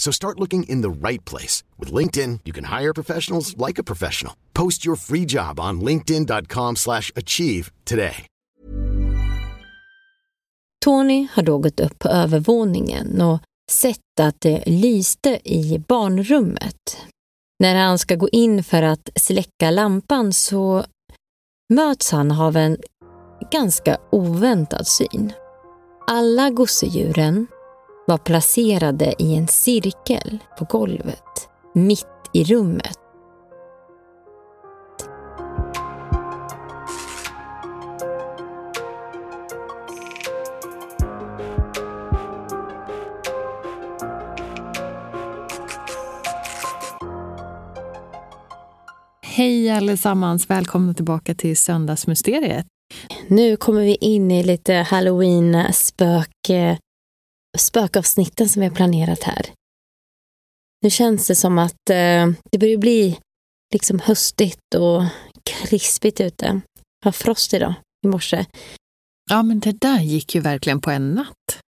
So start looking in the right place. With LinkedIn, you can hire professionals like a professional. Post your free job on linkedin.com slash achieve today. Tony har då gått upp på övervåningen och sett att det lyste i barnrummet. När han ska gå in för att släcka lampan så möts han av en ganska oväntad syn. Alla gosedjuren var placerade i en cirkel på golvet, mitt i rummet. Hej allesammans! Välkomna tillbaka till Söndagsmysteriet. Nu kommer vi in i lite halloween-spök, spökavsnitten som vi har planerat här. Nu känns det som att eh, det börjar bli liksom höstigt och krispigt ute. Det var frost idag, i morse. Ja, men det där gick ju verkligen på en natt.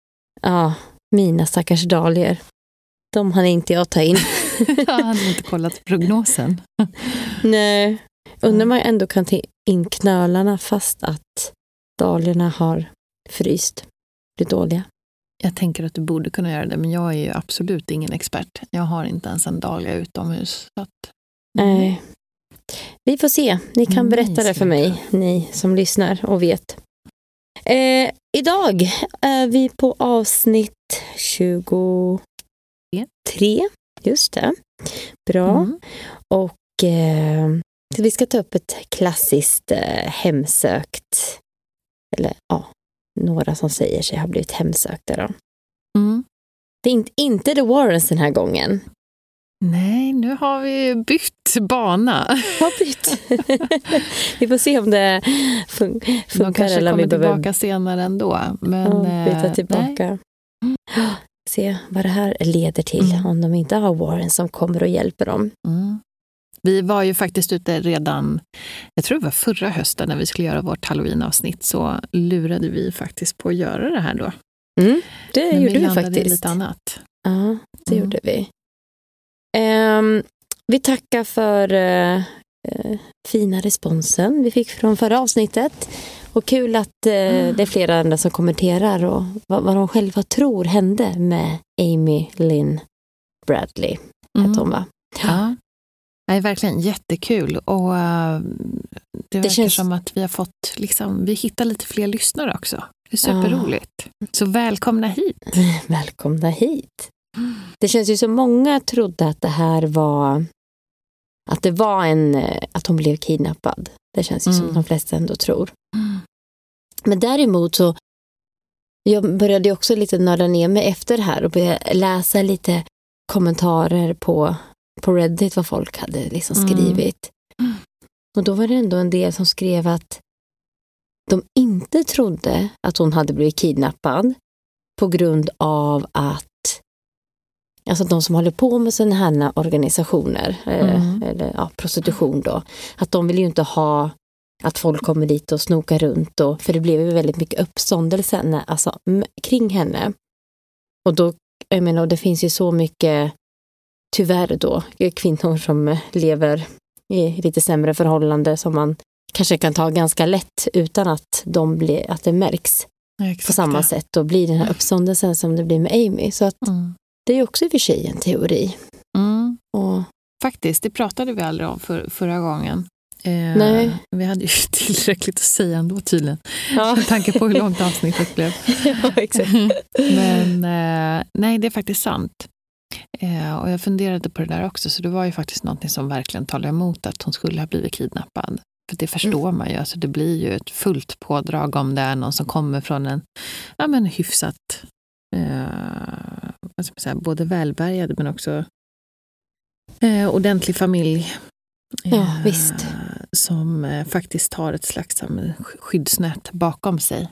Ja, mina stackars dahlior. De hann inte jag ta in. jag hade inte kollat prognosen. Nej, undrar man ändå kan ta in knölarna fast att dahliorna har fryst. Blir dåliga. Jag tänker att du borde kunna göra det, men jag är ju absolut ingen expert. Jag har inte ens en dahlia utomhus. Så att... Nej. Vi får se. Ni kan Mm, berätta det för mig, ni som lyssnar och vet. Eh, idag är vi på avsnitt 23. Just det. Bra. Mm. Och eh, vi ska ta upp ett klassiskt eh, hemsökt, eller ja, några som säger sig ha blivit hemsökta. Då. Mm. Det är inte, inte The Warrens den här gången. Nej, nu har vi bytt bana. Har bytt. vi får se om det fun De funkar kanske eller om vi kommer behöver tillbaka senare ändå. Men, ja, byta eh, tillbaka. Se vad det här leder till Mm. om de inte har Warren som kommer och hjälper dem. Mm. Vi var ju faktiskt ute redan, jag tror det var förra hösten när vi skulle göra vårt halloween-avsnitt, så lurade vi faktiskt på att göra det här då. Mm, det Men gjorde vi, landade i faktiskt. lite annat. Ja, det Mm. gjorde vi. Ehm, vi tackar för eh, eh, fina responsen vi fick från förra avsnittet. Och kul att eh, Mm. det är flera andra som kommenterar och vad, vad de själva tror hände med Amy Lynn Bradley. Mm. Hette hon va? Ja. Det är verkligen jättekul och eh, det verkar känns- som att vi har fått, liksom, vi hittar lite fler lyssnare också. Det är superroligt. Så välkomna hit. Välkomna hit. Det känns ju som många trodde att det här var att det var en, eh, att hon blev kidnappad. Det känns ju som Mm. de flesta ändå tror. Men däremot så jag började också lite nörda ner mig efter det här och började läsa lite kommentarer på, på Reddit vad folk hade liksom Mm. skrivit. Och då var det ändå en del som skrev att de inte trodde att hon hade blivit kidnappad på grund av att alltså de som håller på med sådana här organisationer, eh, Mm. eller ja, prostitution då, att de vill ju inte ha att folk kommer dit och snokar runt. Och, för det blev ju väldigt mycket uppståndelse alltså, kring henne. Och då, jag menar, det finns ju så mycket, tyvärr då, kvinnor som lever i lite sämre förhållande som man kanske kan ta ganska lätt utan att, de blir, att det märks ja, på samma sätt och blir den här uppståndelsen som det blir med Amy. Så att mm. det är också i och för sig en teori. Mm. Och, Faktiskt, det pratade vi aldrig om för, förra gången. Eh, nej. Vi hade ju tillräckligt att säga ändå tydligen. Ja. Med tanke på hur långt avsnittet blev. ja, exakt. Men eh, nej, det är faktiskt sant. Eh, och jag funderade på det där också, så det var ju faktiskt någonting som verkligen talade emot att hon skulle ha blivit kidnappad. För det förstår mm. man ju. Alltså det blir ju ett fullt pådrag om det är någon som kommer från en ja, men hyfsat, eh, vad ska man säga, både välbärgad men också eh, ordentlig familj. Ja, eh, visst. Som eh, faktiskt har ett slags skyddsnät bakom sig.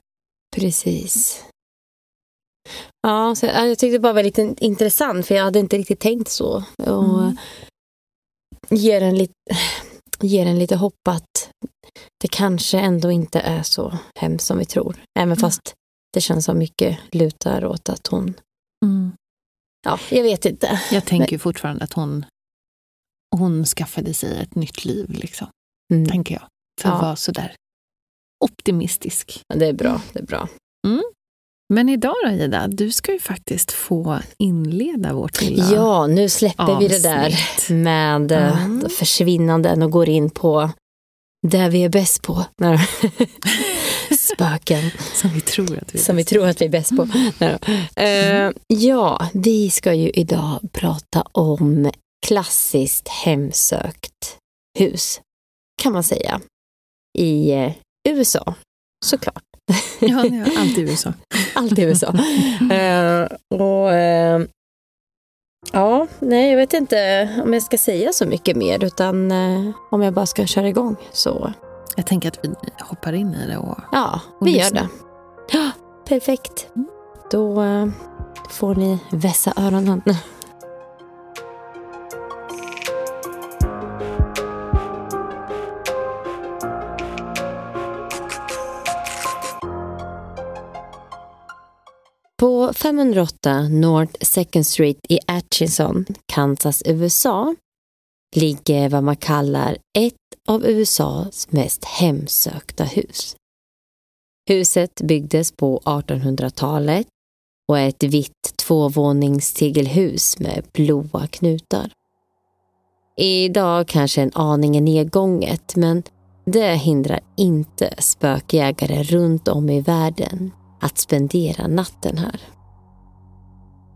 Precis. Ja, så, jag tyckte det bara var lite intressant för jag hade inte riktigt tänkt så. Och mm. ger, en lite, ger en lite hopp att det kanske ändå inte är så hemskt som vi tror. Även mm. fast det känns som mycket lutar åt att hon... Mm. Ja, jag vet inte. Jag tänker Men... fortfarande att hon, hon skaffade sig ett nytt liv, liksom. Mm. Tänker jag. För att vara sådär optimistisk. Ja, det är bra. Det är bra. Mm. Men idag då Ida, du ska ju faktiskt få inleda vårt lilla Ja, nu släpper avsnitt. vi det där med mm. försvinnanden och går in på det vi är bäst på. Spöken. Som vi tror att vi är, Som vi tror att vi är bäst på. Uh, ja, vi ska ju idag prata om klassiskt hemsökt hus, kan man säga, i uh, USA, såklart. Ja, allt i USA. allt i USA. uh, och, uh, ja, nej, jag vet inte om jag ska säga så mycket mer, utan uh, om jag bara ska köra igång så... Jag tänker att vi hoppar in i det och Ja, och vi lyssnar. gör det. Ja, perfekt. Mm. Då får ni vässa öronen. På 508 North Second Street i Atchison, Kansas, USA ligger vad man kallar ett av USAs mest hemsökta hus. Huset byggdes på 1800-talet och är ett vitt tvåvåningstegelhus med blåa knutar. Idag kanske en aning är nedgånget men det hindrar inte spökjägare runt om i världen att spendera natten här.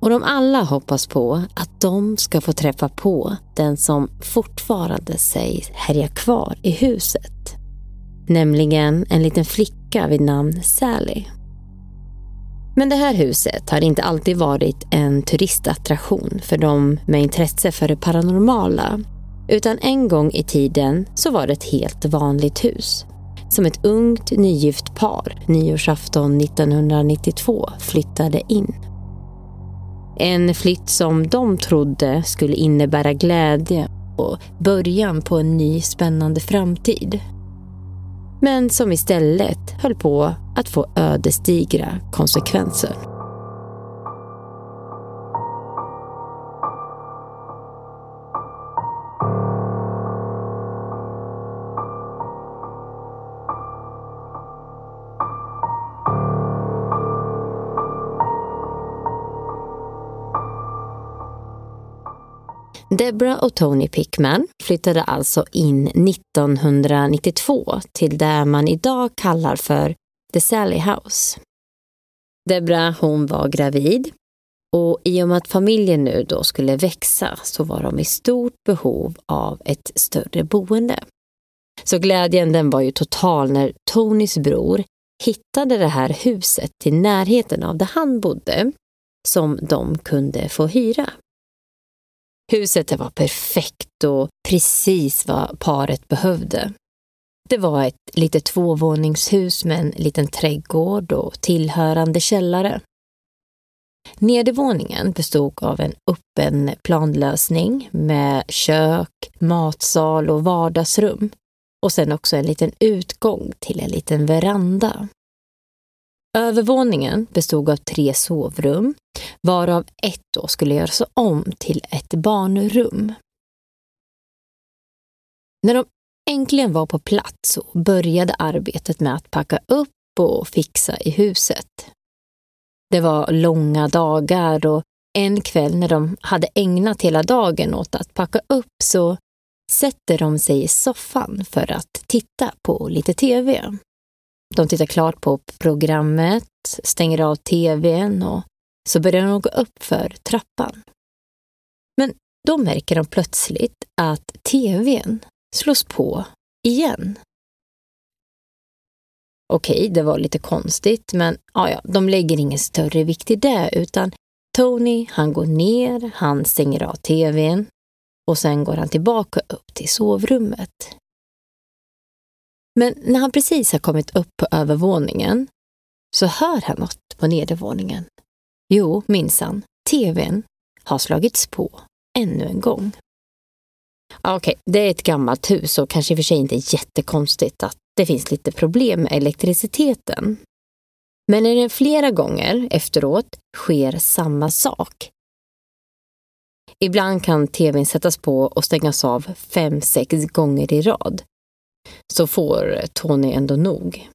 Och de alla hoppas på att de ska få träffa på den som fortfarande sägs härja kvar i huset. Nämligen en liten flicka vid namn Sally. Men det här huset har inte alltid varit en turistattraktion för de med intresse för det paranormala. Utan en gång i tiden så var det ett helt vanligt hus som ett ungt nygift par nyårsafton 1992 flyttade in. En flytt som de trodde skulle innebära glädje och början på en ny spännande framtid. Men som istället höll på att få ödesdigra konsekvenser. Deborah och Tony Pickman flyttade alltså in 1992 till det man idag kallar för The Sally House. Deborah hon var gravid och i och med att familjen nu då skulle växa så var de i stort behov av ett större boende. Så glädjen den var ju total när Tonys bror hittade det här huset i närheten av där han bodde som de kunde få hyra. Huset var perfekt och precis vad paret behövde. Det var ett litet tvåvåningshus med en liten trädgård och tillhörande källare. Nedervåningen bestod av en öppen planlösning med kök, matsal och vardagsrum. och sen också en liten utgång till en liten veranda. Övervåningen bestod av tre sovrum, varav ett då skulle göras om till ett barnrum. När de äntligen var på plats så började arbetet med att packa upp och fixa i huset. Det var långa dagar och en kväll när de hade ägnat hela dagen åt att packa upp så sätter de sig i soffan för att titta på lite tv. De tittar klart på programmet, stänger av tvn och så börjar de gå upp för trappan. Men då märker de plötsligt att tvn slås på igen. Okej, det var lite konstigt, men ja, ja, de lägger ingen större vikt i det, utan Tony, han går ner, han stänger av tvn och sen går han tillbaka upp till sovrummet. Men när han precis har kommit upp på övervåningen så hör han något på nedervåningen. Jo, minsann, tvn har slagits på ännu en gång. Okej, okay, det är ett gammalt hus och kanske i och för sig inte jättekonstigt att det finns lite problem med elektriciteten. Men när det flera gånger efteråt sker samma sak. Ibland kan tvn sättas på och stängas av fem, sex gånger i rad. Så får Tony ändå nog.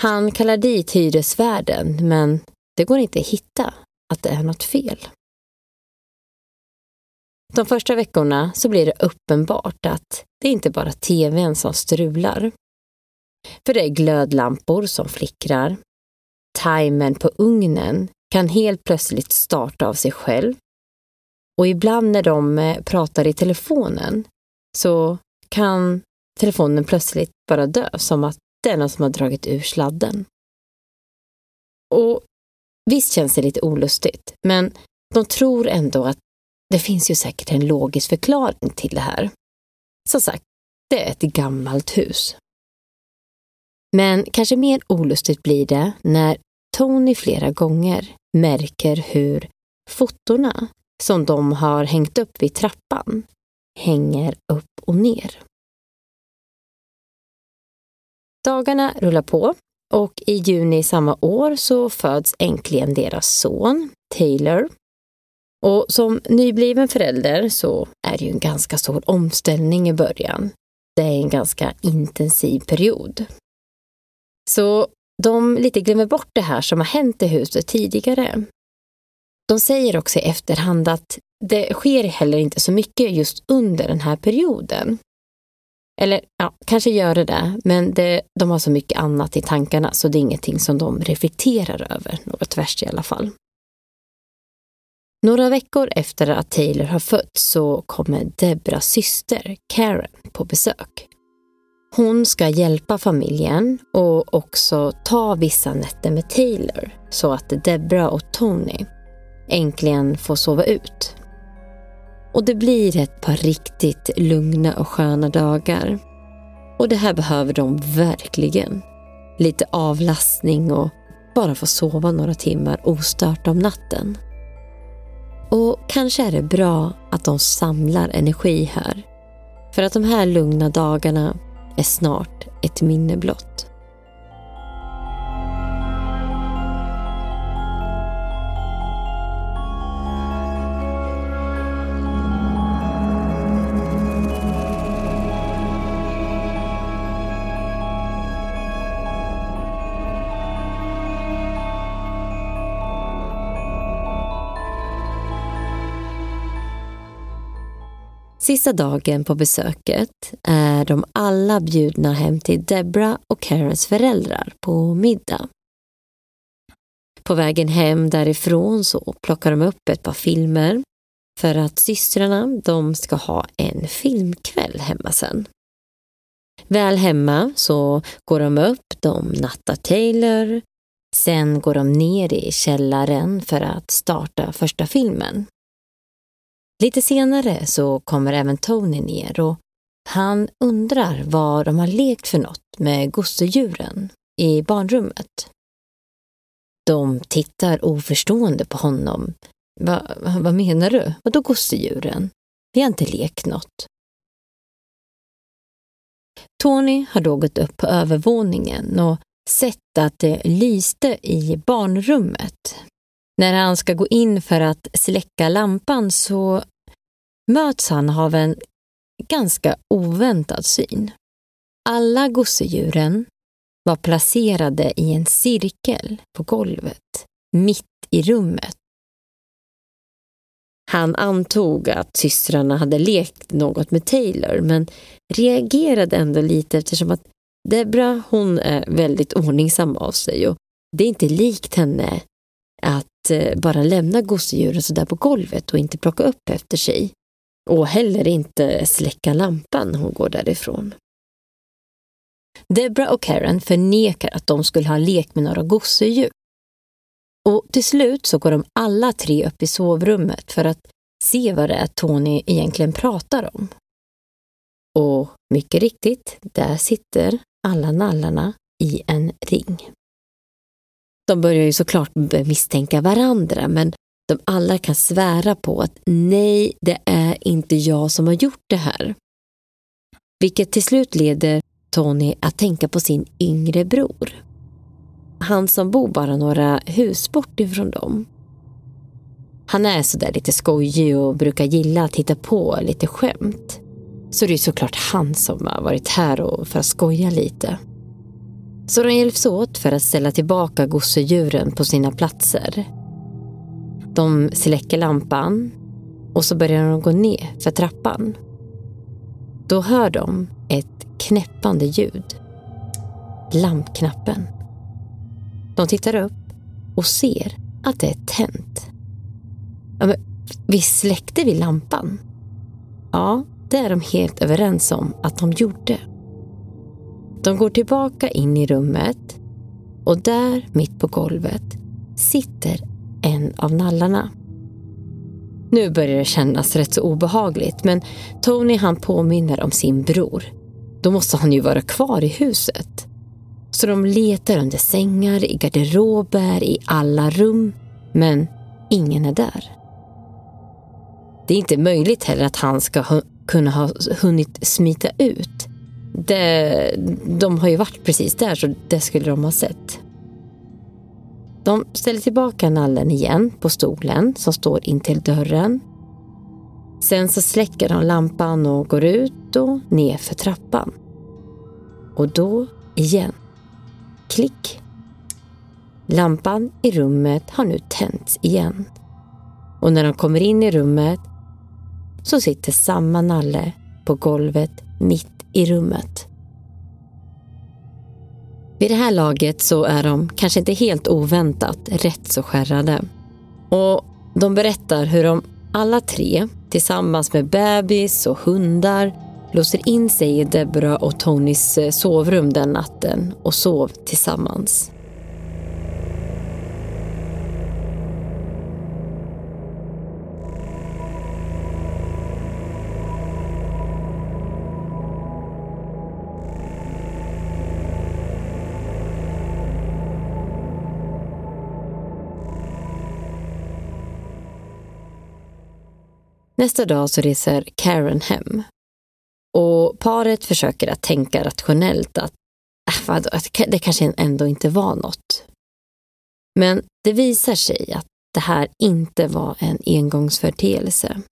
Han kallar dit hyresvärden, men det går inte att hitta att det är något fel. De första veckorna så blir det uppenbart att det är inte bara tvn som strular. För det är glödlampor som flickrar. Timern på ugnen kan helt plötsligt starta av sig själv. Och ibland när de eh, pratar i telefonen så kan telefonen plötsligt bara dö, som att det är någon som har dragit ur sladden. Och visst känns det lite olustigt, men de tror ändå att det finns ju säkert en logisk förklaring till det här. Som sagt, det är ett gammalt hus. Men kanske mer olustigt blir det när Tony flera gånger märker hur fotona som de har hängt upp vid trappan hänger upp och ner. Dagarna rullar på och i juni samma år så föds äntligen deras son, Taylor. Och som nybliven förälder så är det ju en ganska stor omställning i början. Det är en ganska intensiv period. Så de lite glömmer bort det här som har hänt i huset tidigare. De säger också i efterhand att det sker heller inte så mycket just under den här perioden. Eller ja, kanske gör det det, men det, de har så mycket annat i tankarna så det är ingenting som de reflekterar över, något värst i alla fall. Några veckor efter att Taylor har fötts så kommer Debras syster Karen på besök. Hon ska hjälpa familjen och också ta vissa nätter med Taylor så att Debra och Tony äntligen får sova ut. Och det blir ett par riktigt lugna och sköna dagar. Och det här behöver de verkligen. Lite avlastning och bara få sova några timmar ostört om natten. Och kanske är det bra att de samlar energi här. För att de här lugna dagarna är snart ett minne blott. Sista dagen på besöket är de alla bjudna hem till Debra och Karens föräldrar på middag. På vägen hem därifrån så plockar de upp ett par filmer för att systrarna de ska ha en filmkväll hemma sen. Väl hemma så går de upp, de nattar Taylor, sen går de ner i källaren för att starta första filmen. Lite senare så kommer även Tony ner och han undrar vad de har lekt för något med gosedjuren i barnrummet. De tittar oförstående på honom. Va, vad menar du? Vadå gosedjuren? Vi har inte lekt något. Tony har då gått upp på övervåningen och sett att det lyste i barnrummet. När han ska gå in för att släcka lampan så möts han av en ganska oväntad syn. Alla gosedjuren var placerade i en cirkel på golvet, mitt i rummet. Han antog att systrarna hade lekt något med Taylor men reagerade ändå lite eftersom att Debra hon är väldigt ordningsam av sig och det är inte likt henne att eh, bara lämna gosedjuren sådär på golvet och inte plocka upp efter sig. Och heller inte släcka lampan när hon går därifrån. Debra och Karen förnekar att de skulle ha lekt med några gosedjur. Och till slut så går de alla tre upp i sovrummet för att se vad det är Tony egentligen pratar om. Och mycket riktigt, där sitter alla nallarna i en ring. De börjar ju såklart misstänka varandra, men de alla kan svära på att nej, det är inte jag som har gjort det här. Vilket till slut leder Tony att tänka på sin yngre bror. Han som bor bara några hus bort ifrån dem. Han är sådär lite skojig och brukar gilla att hitta på lite skämt. Så det är såklart han som har varit här och för att skoja lite. Så de hjälps åt för att ställa tillbaka gosedjuren på sina platser. De släcker lampan och så börjar de gå ner för trappan. Då hör de ett knäppande ljud. Lampknappen. De tittar upp och ser att det är tänt. Ja, men, visst släckte vi lampan? Ja, det är de helt överens om att de gjorde. De går tillbaka in i rummet och där, mitt på golvet, sitter en av nallarna. Nu börjar det kännas rätt så obehagligt men Tony han påminner om sin bror. Då måste han ju vara kvar i huset. Så de letar under sängar, i garderober, i alla rum. Men ingen är där. Det är inte möjligt heller att han ska ha, kunna ha hunnit smita ut. Det, de har ju varit precis där så det skulle de ha sett. De ställer tillbaka nallen igen på stolen som står intill dörren. Sen så släcker de lampan och går ut och ner för trappan. Och då igen. Klick. Lampan i rummet har nu tänts igen. Och när de kommer in i rummet så sitter samma nalle på golvet mitt i rummet. Vid det här laget så är de, kanske inte helt oväntat, rätt så skärrade. Och de berättar hur de alla tre, tillsammans med bebis och hundar, låser in sig i Deborah och Tonys eh, sovrum den natten och sov tillsammans. Nästa dag så reser Karen hem. Och paret försöker att tänka rationellt att, äh, vad, det kanske ändå inte var något. Men det visar sig att det här inte var en engångsförteelse.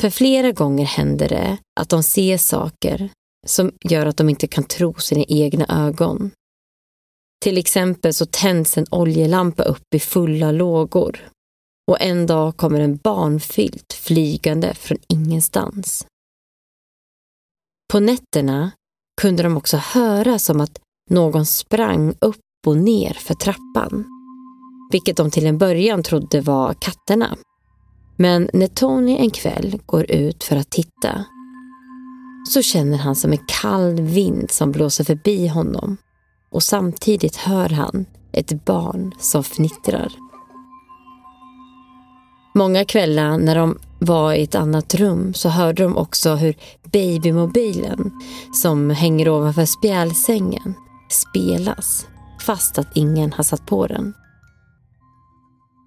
För flera gånger händer det att de ser saker som gör att de inte kan tro sina egna ögon. Till exempel så tänds en oljelampa upp i fulla lågor och en dag kommer en barnfilt flygande från ingenstans. På nätterna kunde de också höra som att någon sprang upp och ner för trappan. Vilket de till en början trodde var katterna. Men när Tony en kväll går ut för att titta så känner han som en kall vind som blåser förbi honom och samtidigt hör han ett barn som fnittrar. Många kvällar när de var i ett annat rum så hörde de också hur babymobilen som hänger ovanför spjälsängen spelas fast att ingen har satt på den.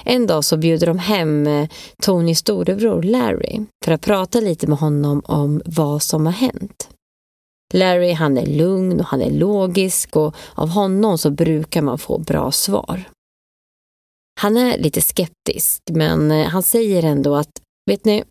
En dag så bjuder de hem eh, Tonys storebror Larry för att prata lite med honom om vad som har hänt. Larry han är lugn och han är logisk och av honom så brukar man få bra svar. Han är lite skeptisk men eh, han säger ändå att, vet ni,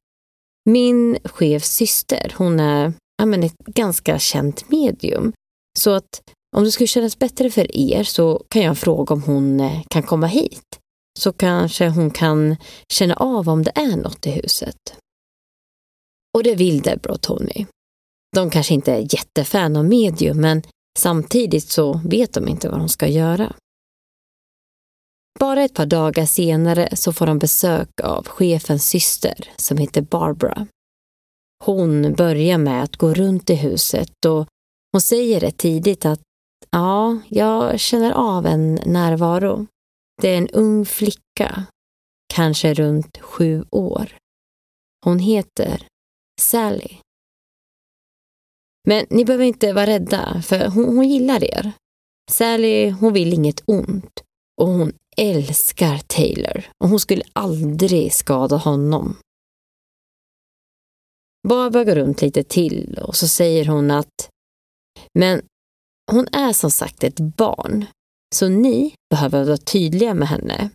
min chefs syster, hon är ja, men ett ganska känt medium. Så att om det skulle kännas bättre för er så kan jag fråga om hon eh, kan komma hit. Så kanske hon kan känna av om det är något i huset. Och det vill Debra och Tony. De kanske inte är jättefan av medium, men samtidigt så vet de inte vad de ska göra. Bara ett par dagar senare så får de besök av chefens syster som heter Barbara. Hon börjar med att gå runt i huset och hon säger rätt tidigt att ja, jag känner av en närvaro. Det är en ung flicka, kanske runt sju år. Hon heter Sally. Men ni behöver inte vara rädda, för hon, hon gillar er. Sally, hon vill inget ont och hon älskar Taylor och hon skulle aldrig skada honom. Barbara går runt lite till och så säger hon att men hon är som sagt ett barn, så ni behöver vara tydliga med henne.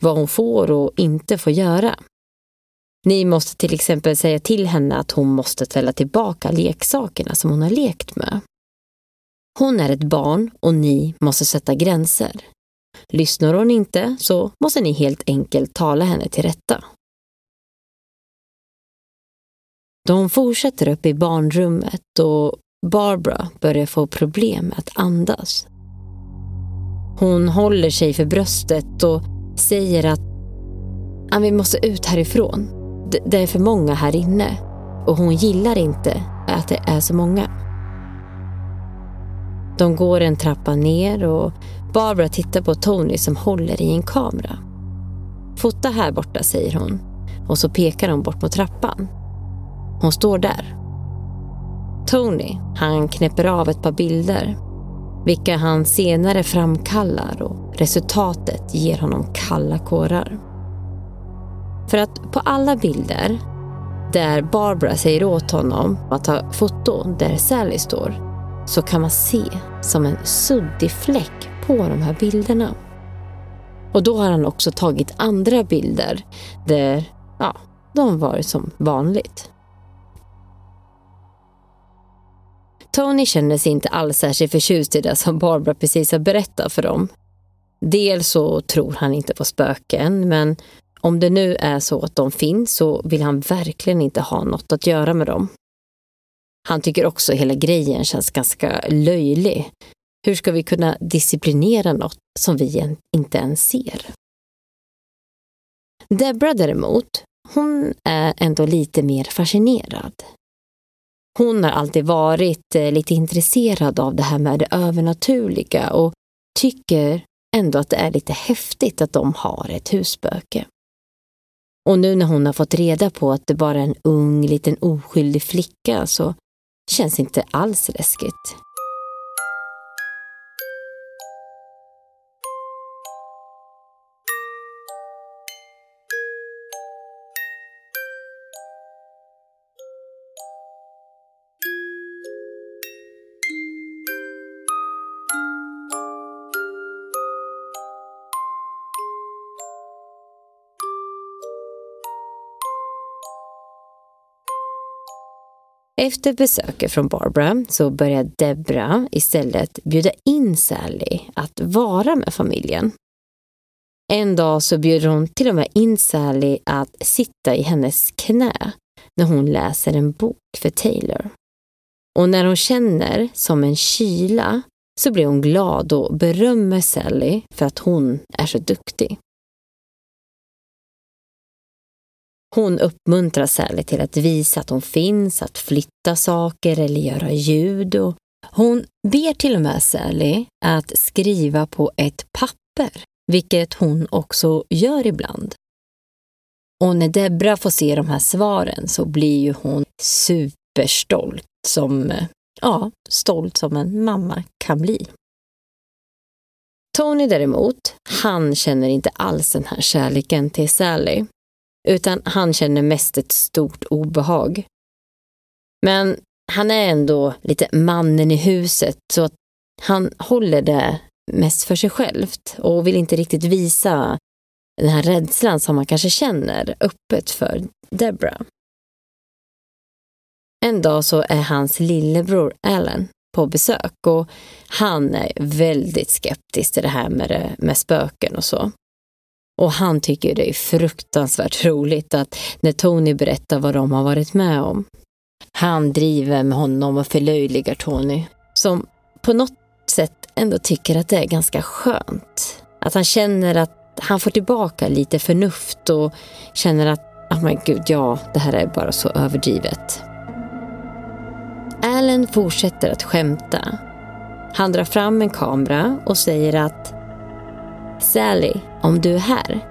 Vad hon får och inte får göra. Ni måste till exempel säga till henne att hon måste ställa tillbaka leksakerna som hon har lekt med. Hon är ett barn och ni måste sätta gränser. Lyssnar hon inte så måste ni helt enkelt tala henne till rätta. De fortsätter upp i barnrummet och Barbara börjar få problem med att andas. Hon håller sig för bröstet och säger att vi måste ut härifrån. Det är för många här inne och hon gillar inte att det är så många. De går en trappa ner och Barbara tittar på Tony som håller i en kamera. Fota här borta, säger hon och så pekar hon bort mot trappan. Hon står där. Tony, han knäpper av ett par bilder vilka han senare framkallar och resultatet ger honom kalla kårar. För att på alla bilder där Barbara säger åt honom att ta foto där Sally står så kan man se som en suddig fläck på de här bilderna. Och då har han också tagit andra bilder där ja, de varit som vanligt. Tony känner sig inte alls särskilt förtjust i det som Barbara precis har berättat för dem. Dels så tror han inte på spöken, men om det nu är så att de finns så vill han verkligen inte ha något att göra med dem. Han tycker också hela grejen känns ganska löjlig. Hur ska vi kunna disciplinera något som vi inte ens ser? Debra däremot, hon är ändå lite mer fascinerad. Hon har alltid varit eh, lite intresserad av det här med det övernaturliga och tycker ändå att det är lite häftigt att de har ett husspöke. Och nu när hon har fått reda på att det bara är en ung liten oskyldig flicka så känns inte alls läskigt. Efter besöket från Barbara så börjar Debra istället bjuda in Sally att vara med familjen. En dag så bjuder hon till och med in Sally att sitta i hennes knä när hon läser en bok för Taylor. Och när hon känner som en kyla så blir hon glad och berömmer Sally för att hon är så duktig. Hon uppmuntrar Sally till att visa att hon finns, att flytta saker eller göra ljud. Och hon ber till och med Sally att skriva på ett papper, vilket hon också gör ibland. Och när Debra får se de här svaren så blir ju hon superstolt som, ja, stolt som en mamma kan bli. Tony däremot, han känner inte alls den här kärleken till Sally utan han känner mest ett stort obehag. Men han är ändå lite mannen i huset så att han håller det mest för sig självt och vill inte riktigt visa den här rädslan som han kanske känner öppet för Debra. En dag så är hans lillebror Alan på besök och han är väldigt skeptisk till det här med, det, med spöken och så. Och han tycker det är fruktansvärt roligt att när Tony berättar vad de har varit med om. Han driver med honom och förlöjligar Tony, som på något sätt ändå tycker att det är ganska skönt. Att han känner att han får tillbaka lite förnuft och känner att, oh men gud, ja, det här är bara så överdrivet. Allen fortsätter att skämta. Han drar fram en kamera och säger att Sally, om du är här,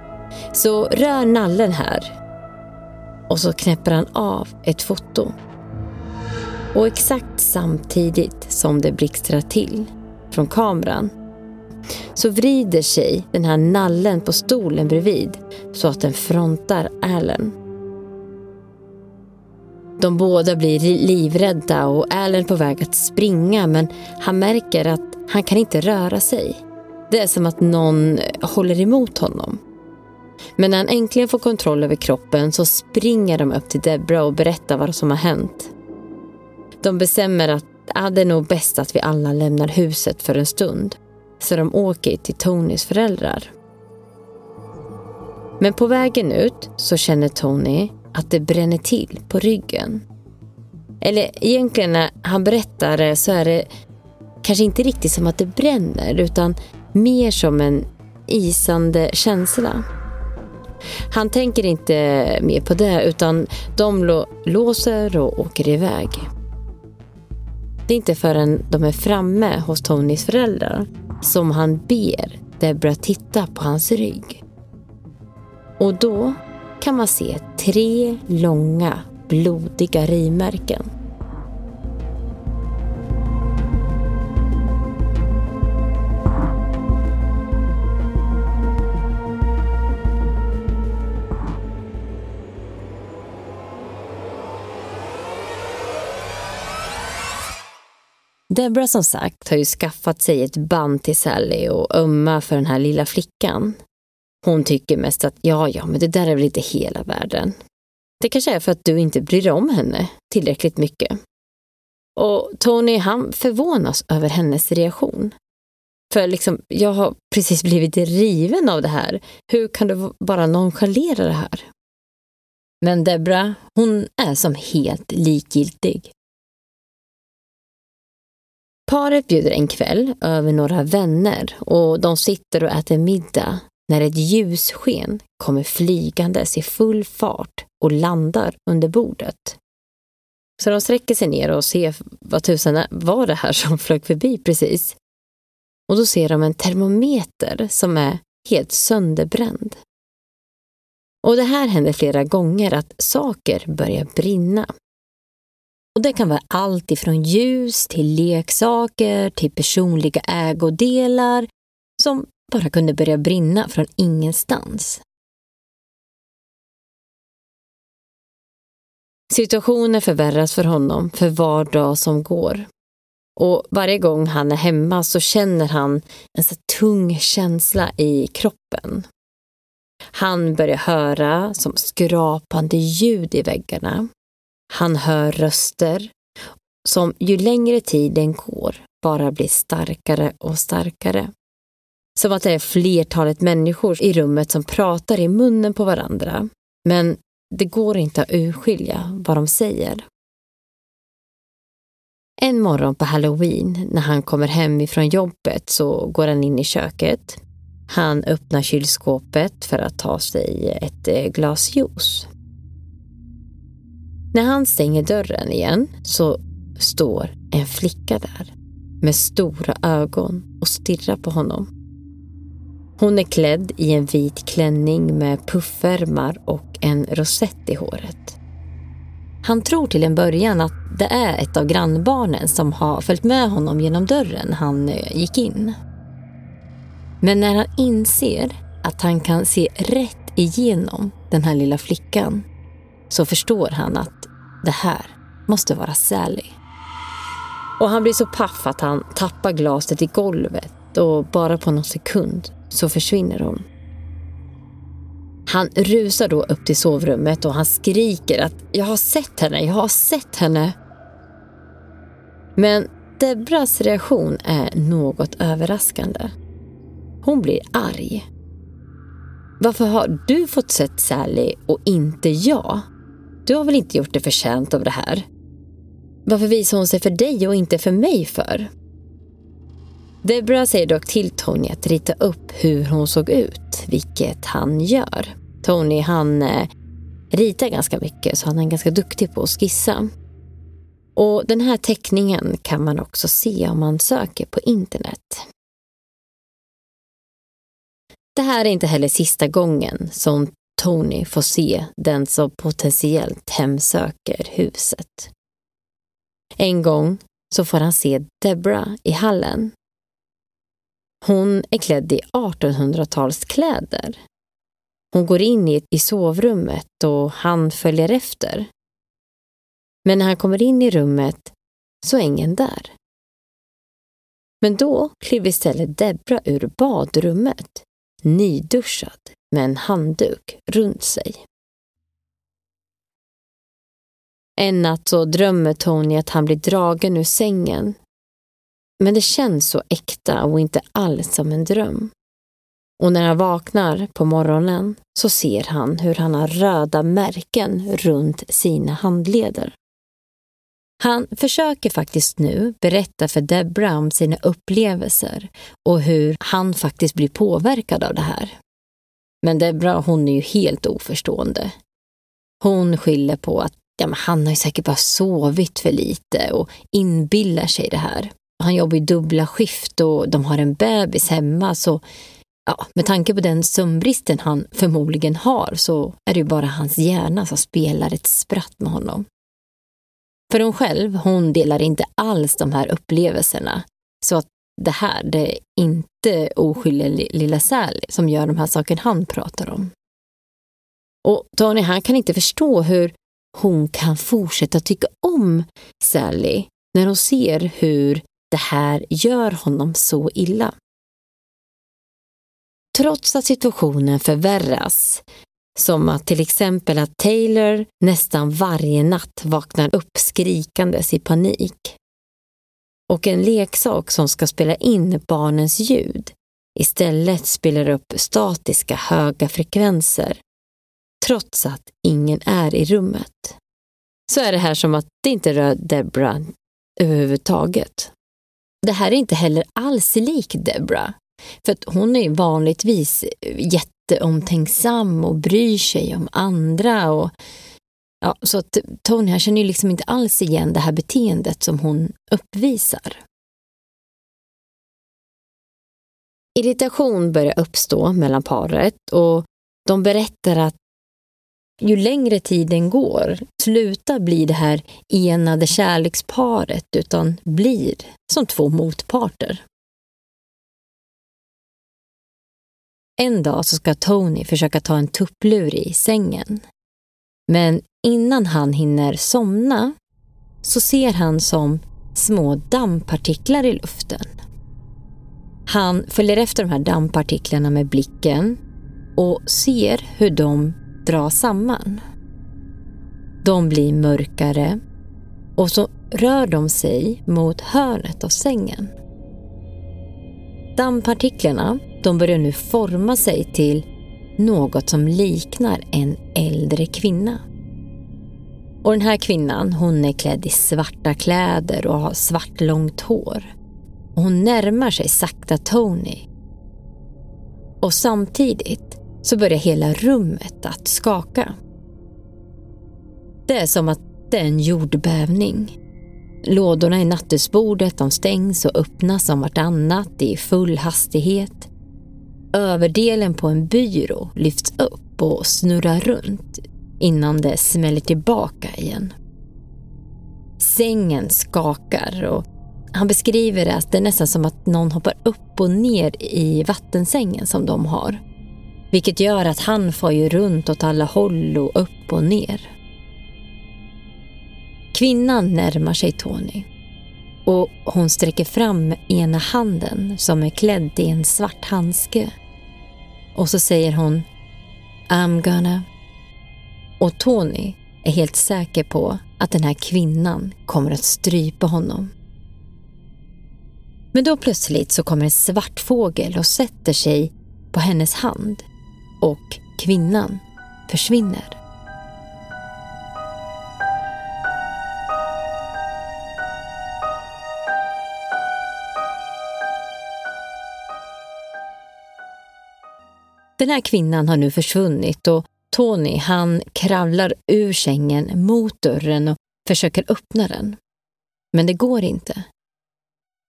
så rör nallen här. Och så knäpper han av ett foto. Och exakt samtidigt som det blixtrar till från kameran så vrider sig den här nallen på stolen bredvid så att den frontar Allen. De båda blir livrädda och Allen är på väg att springa men han märker att han kan inte röra sig. Det är som att någon håller emot honom. Men när han äntligen får kontroll över kroppen så springer de upp till Debra och berättar vad som har hänt. De bestämmer att ah, det är nog bäst att vi alla lämnar huset för en stund. Så de åker till Tonys föräldrar. Men på vägen ut så känner Tony att det bränner till på ryggen. Eller egentligen när han berättar det så är det kanske inte riktigt som att det bränner utan mer som en isande känsla. Han tänker inte mer på det utan de låser och åker iväg. Det är inte förrän de är framme hos Tonys föräldrar som han ber Debra titta på hans rygg. Och då kan man se tre långa blodiga rivmärken. Debra som sagt har ju skaffat sig ett band till Sally och ömma för den här lilla flickan. Hon tycker mest att ja, ja, men det där är väl inte hela världen. Det kanske är för att du inte bryr dig om henne tillräckligt mycket. Och Tony, han förvånas över hennes reaktion. För liksom, jag har precis blivit riven av det här. Hur kan du bara nonchalera det här? Men Debra, hon är som helt likgiltig. Paret bjuder en kväll över några vänner och de sitter och äter middag när ett ljussken kommer flygandes i full fart och landar under bordet. Så de sträcker sig ner och ser vad tusan var det här som flög förbi precis. Och då ser de en termometer som är helt sönderbränd. Och det här händer flera gånger att saker börjar brinna. Och Det kan vara allt ifrån ljus till leksaker till personliga ägodelar som bara kunde börja brinna från ingenstans. Situationen förvärras för honom för var dag som går. Och varje gång han är hemma så känner han en så tung känsla i kroppen. Han börjar höra som skrapande ljud i väggarna. Han hör röster som ju längre tiden går bara blir starkare och starkare. Som att det är flertalet människor i rummet som pratar i munnen på varandra. Men det går inte att urskilja vad de säger. En morgon på halloween när han kommer hem ifrån jobbet så går han in i köket. Han öppnar kylskåpet för att ta sig ett eh, glas juice. När han stänger dörren igen så står en flicka där med stora ögon och stirrar på honom. Hon är klädd i en vit klänning med puffärmar och en rosett i håret. Han tror till en början att det är ett av grannbarnen som har följt med honom genom dörren han eh, gick in. Men när han inser att han kan se rätt igenom den här lilla flickan så förstår han att det här måste vara Sally. Och han blir så paff att han tappar glaset i golvet och bara på någon sekund så försvinner hon. Han rusar då upp till sovrummet och han skriker att jag har sett henne, jag har sett henne. Men Debras reaktion är något överraskande. Hon blir arg. Varför har du fått sett Sally och inte jag? Du har väl inte gjort dig förtjänt av det här? Varför visar hon sig för dig och inte för mig för? Debra säger dock till Tony att rita upp hur hon såg ut, vilket han gör. Tony han eh, ritar ganska mycket så han är ganska duktig på att skissa. Och den här teckningen kan man också se om man söker på internet. Det här är inte heller sista gången som Tony får se den som potentiellt hemsöker huset. En gång så får han se Debra i hallen. Hon är klädd i 1800-talskläder. Hon går in i sovrummet och han följer efter. Men när han kommer in i rummet så är ingen där. Men då kliver istället Debra ur badrummet, nyduschad med en handduk runt sig. En natt så drömmer Tony att han blir dragen ur sängen. Men det känns så äkta och inte alls som en dröm. Och när han vaknar på morgonen så ser han hur han har röda märken runt sina handleder. Han försöker faktiskt nu berätta för Debra om sina upplevelser och hur han faktiskt blir påverkad av det här. Men Debra hon är ju helt oförstående. Hon skyller på att ja, men han har ju säkert bara sovit för lite och inbillar sig det här. Han jobbar ju dubbla skift och de har en bebis hemma så ja, med tanke på den sömnbristen han förmodligen har så är det ju bara hans hjärna som spelar ett spratt med honom. För hon själv, hon delar inte alls de här upplevelserna. Så att det här, det är inte oskyldiga lilla Sally som gör de här sakerna han pratar om. Och Tony, han kan inte förstå hur hon kan fortsätta tycka om Sally när hon ser hur det här gör honom så illa. Trots att situationen förvärras, som att till exempel att Taylor nästan varje natt vaknar upp skrikandes i panik. Och en leksak som ska spela in barnens ljud istället spelar upp statiska höga frekvenser trots att ingen är i rummet. Så är det här som att det inte rör Debra överhuvudtaget. Det här är inte heller alls lik Debra. För att hon är vanligtvis jätteomtänksam och bryr sig om andra. Och, ja, så att Tony han känner ju liksom inte alls igen det här beteendet som hon uppvisar. Irritation börjar uppstå mellan paret och de berättar att ju längre tiden går sluta bli det här enade kärleksparet utan blir som två motparter. En dag så ska Tony försöka ta en tupplur i sängen. Men innan han hinner somna så ser han som små dammpartiklar i luften. Han följer efter de här dammpartiklarna med blicken och ser hur de dras samman. De blir mörkare och så rör de sig mot hörnet av sängen. Dammpartiklarna de börjar nu forma sig till något som liknar en äldre kvinna. Och den här kvinnan hon är klädd i svarta kläder och har svart långt hår. Och hon närmar sig sakta Tony. Och samtidigt så börjar hela rummet att skaka. Det är som att det är en jordbävning. Lådorna i nattduksbordet de stängs och öppnas om vartannat i full hastighet. Överdelen på en byrå lyfts upp och snurrar runt innan det smäller tillbaka igen. Sängen skakar och han beskriver det att det är nästan som att någon hoppar upp och ner i vattensängen som de har. Vilket gör att han far ju runt åt alla håll och upp och ner. Kvinnan närmar sig Tony. och hon sträcker fram ena handen som är klädd i en svart handske. Och så säger hon I'm gonna. Och Tony är helt säker på att den här kvinnan kommer att strypa honom. Men då plötsligt så kommer en svart fågel och sätter sig på hennes hand och kvinnan försvinner. Den här kvinnan har nu försvunnit och Tony han kravlar ur sängen mot dörren och försöker öppna den. Men det går inte.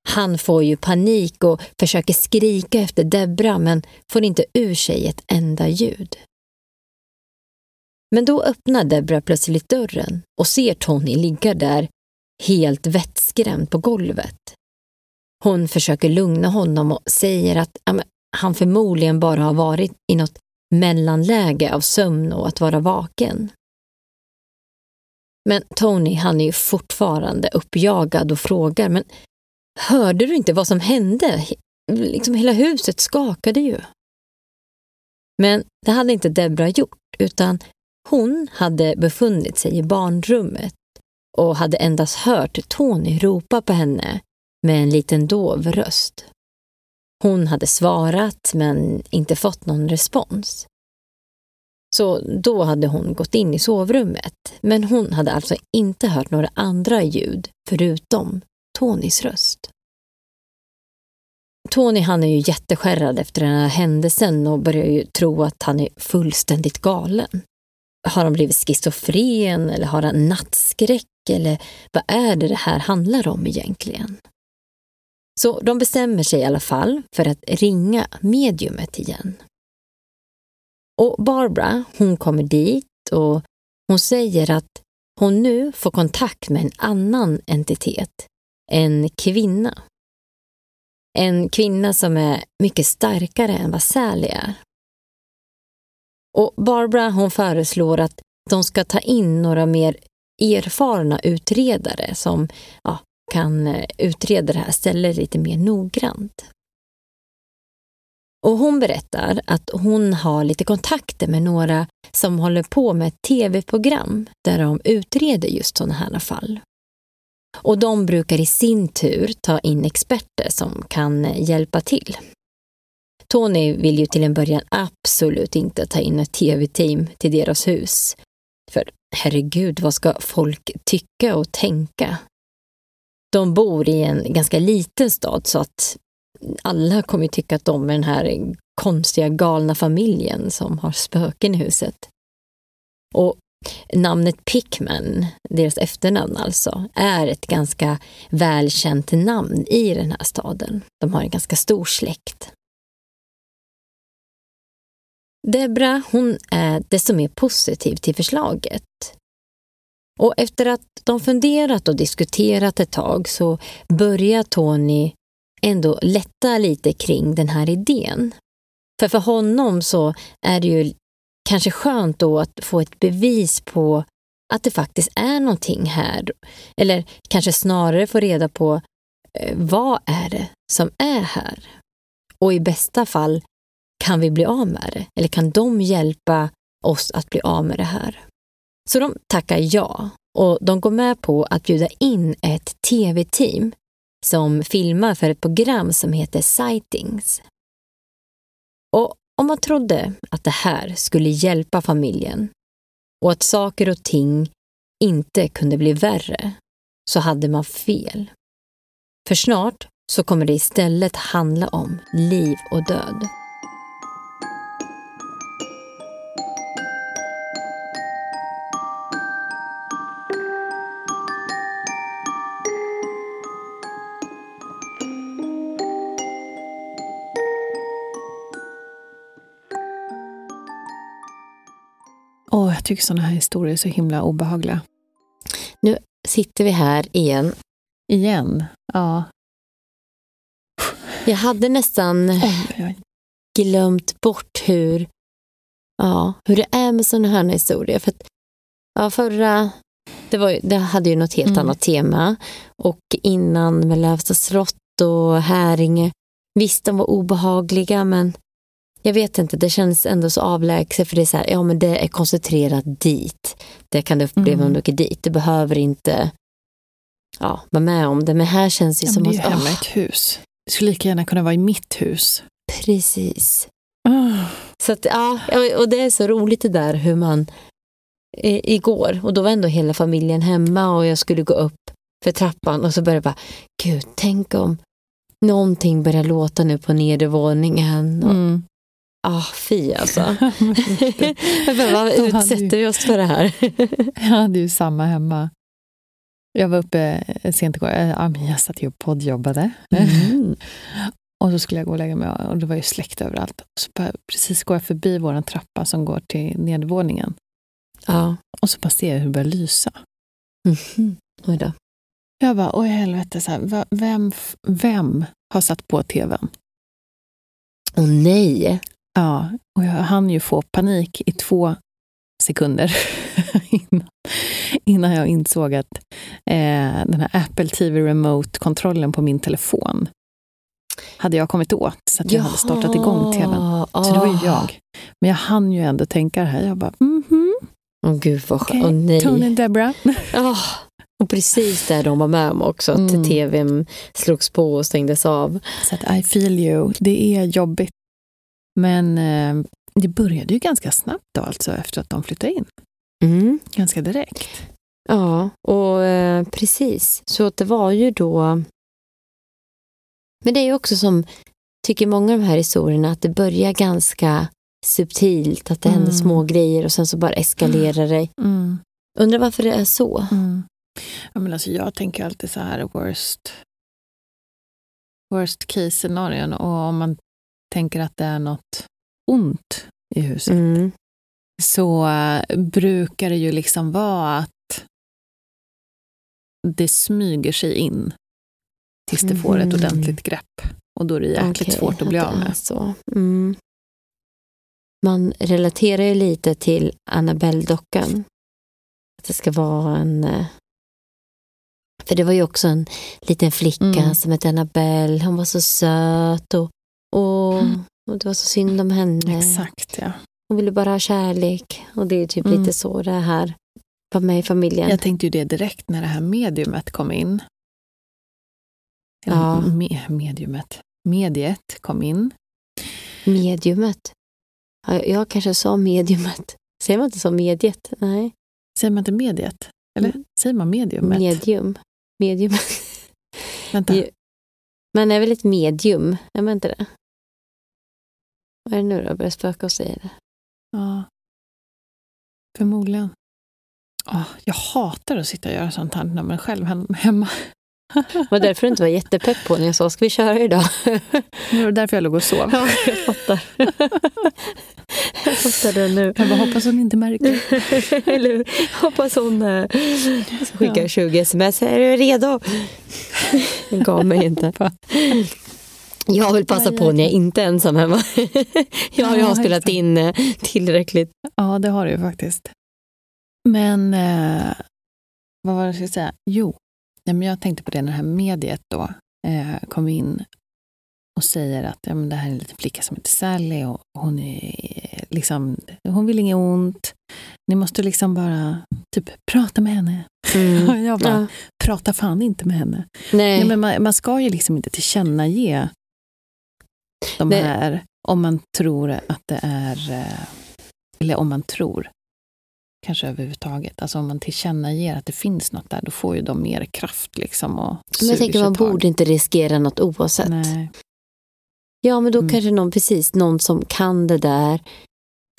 Han får ju panik och försöker skrika efter Debra men får inte ur sig ett enda ljud. Men då öppnar Debra plötsligt dörren och ser Tony ligga där helt vettskrämd på golvet. Hon försöker lugna honom och säger att ja, han förmodligen bara har varit i något mellanläge av sömn och att vara vaken. Men Tony han är ju fortfarande uppjagad och frågar, men hörde du inte vad som hände? Liksom hela huset skakade ju. Men det hade inte Debra gjort, utan hon hade befunnit sig i barnrummet och hade endast hört Tony ropa på henne med en liten dov röst. Hon hade svarat men inte fått någon respons. Så då hade hon gått in i sovrummet, men hon hade alltså inte hört några andra ljud förutom Tonys röst. Tony han är ju jätteskärrad efter den här händelsen och börjar ju tro att han är fullständigt galen. Har han blivit schizofren eller har han nattskräck eller vad är det det här handlar om egentligen? Så de bestämmer sig i alla fall för att ringa mediumet igen. Och Barbara, hon kommer dit och hon säger att hon nu får kontakt med en annan entitet, en kvinna. En kvinna som är mycket starkare än vad Sally är. Och Barbara hon föreslår att de ska ta in några mer erfarna utredare som ja, kan eh, utreda det här stället lite mer noggrant. Och hon berättar att hon har lite kontakter med några som håller på med ett tv-program där de utreder just sådana här fall. Och de brukar i sin tur ta in experter som kan eh, hjälpa till. Tony vill ju till en början absolut inte ta in ett tv-team till deras hus. För herregud, vad ska folk tycka och tänka? De bor i en ganska liten stad så att alla kommer tycka att de är den här konstiga galna familjen som har spöken i huset. Och namnet Pickman, deras efternamn alltså, är ett ganska välkänt namn i den här staden. De har en ganska stor släkt. Debra, hon är desto mer positiv till förslaget. Och efter att de funderat och diskuterat ett tag så börjar Tony ändå lätta lite kring den här idén. För för honom så är det ju kanske skönt då att få ett bevis på att det faktiskt är någonting här. Eller kanske snarare få reda på eh, vad är det som är här? Och i bästa fall, kan vi bli av med det? Eller kan de hjälpa oss att bli av med det här? Så de tackar ja och de går med på att bjuda in ett tv-team som filmar för ett program som heter Sightings. Och om man trodde att det här skulle hjälpa familjen och att saker och ting inte kunde bli värre så hade man fel. För snart så kommer det istället handla om liv och död. Oh, jag tycker sådana här historier är så himla obehagliga. Nu sitter vi här igen. Igen? Ja. Jag hade nästan oj, glömt bort hur, ja, hur det är med sådana här historier. För att, ja, förra, det, var, det hade ju något helt Mm. annat tema. Och innan med Lövsta slott och Häringe, visst de var obehagliga men jag vet inte, det känns ändå så avlägset för det är så här, ja men det är koncentrerat dit. Det kan du uppleva Mm. om du åker dit. Du behöver inte ja, vara med om det. Men här känns det Ja, som men det är ju att, hemma åh, ett hus. Det skulle lika gärna kunna vara i mitt hus. precis. Ah. Så att, ja, och det är så roligt det där hur man i, igår, och då var ändå hela familjen hemma och jag skulle gå upp för trappan och så började jag bara, gud, tänk om någonting börjar låta nu på nedervåningen. Mm. Ah, fy alltså. hade utsätter ju- vi oss för det här? Jag hade ju samma hemma. Jag var uppe sent igår. Eh, jag satt ju och poddjobbade. Mm. Och så skulle jag gå och lägga mig och det var ju släckt överallt. Och så bara, precis går jag förbi vår trappa som går till nedervåningen. Ja. Och så bara ser jag hur det börjar lysa. Mhm. Oj då. Jag bara, oj helvete, så här, vem, vem har satt på tvn? Åh nej. Ja, och jag hann ju få panik i två sekunder innan, innan jag insåg att eh, den här Apple TV Remote-kontrollen på min telefon hade jag kommit åt så att jag hade startat igång tvn. Så det var ju jag. Men jag hann ju ändå tänka det här. Jag bara, mhm, Åh gud vad skönt. Åh nej. Tony och Deborah. Ah, och precis där de var med om också, att Mm. tvn slogs på och stängdes av. Så att I feel you. Det är jobbigt. Men eh, det började ju ganska snabbt då alltså efter att de flyttade in. Mm. Ganska direkt. Ja, och eh, precis. Så det var ju då... Men det är ju också som, tycker många av de här historierna, att det börjar ganska subtilt, att det händer Mm. små grejer och sen så bara eskalerar det. Mm. Undrar varför det är så? Mm. Ja, men alltså, jag tänker alltid så här worst, worst case scenarion och om man tänker att det är något ont i huset Mm. så eh, brukar det ju liksom vara att det smyger sig in tills det får ett Mhm. ordentligt grepp. Och då är det jäkligt Okej, svårt att bli av med. Så. Mm. Man relaterar ju lite till Annabelle-dockan. Att det ska vara en... eh, För det var ju också en liten flicka Mm. som hette Annabelle. Hon var så söt och, och, Mm. och det var så synd om henne. Exakt, ja. Hon ville bara ha kärlek. Och det är typ Mm. lite så det här var med i familjen. Jag tänkte ju det direkt när det här mediumet kom in. Eller Ja. me- mediumet. Mediet kom in. Mediumet. Ja, Jag kanske sa mediumet. Säger man inte så mediet? Nej. Säger man inte mediet? Eller Mm. säger man mediumet? Medium. Medium. Vänta. Man är väl ett medium? Är man inte det? Vad är det nu då? Börjar spöka och säga det? Ja. Förmodligen. Åh, jag hatar att sitta och göra sånt här när man själv hem- hemma. Det var därför du inte var jättepepp på när jag sa, ska vi köra idag? Det var därför jag låg och sov. Ja, jag fattar. jag fattar det nu. Jag bara hoppas hon inte märker. Eller hur? Hoppas hon eh, skickar Ja. 20 sms. Är du redo? Hon gav mig inte. Jag vill passa på när jag inte är ensam hemma. Jag har ju Ja, spelat in eh, tillräckligt. Ja, det har du ju faktiskt. Men eh, vad var det jag skulle säga? Jo, men jag tänkte på det när det här mediet då eh, kom in och säger att ja, men det här är en liten flicka som heter Sally och hon är liksom, hon vill inget ont. Ni måste liksom bara typ prata med henne. Och jag bara, Ja. prata fan inte med henne. Nej. Nej, men man, man ska ju liksom inte tillkännage de Nej. här om man tror att det är, eh, eller om man tror, kanske överhuvudtaget. Alltså om man tillkännager att det finns något där, då får ju de mer kraft liksom. Och Men jag tänker man borde inte riskera något oavsett. Nej. Ja, men då Mm. kanske någon, precis, någon som kan det där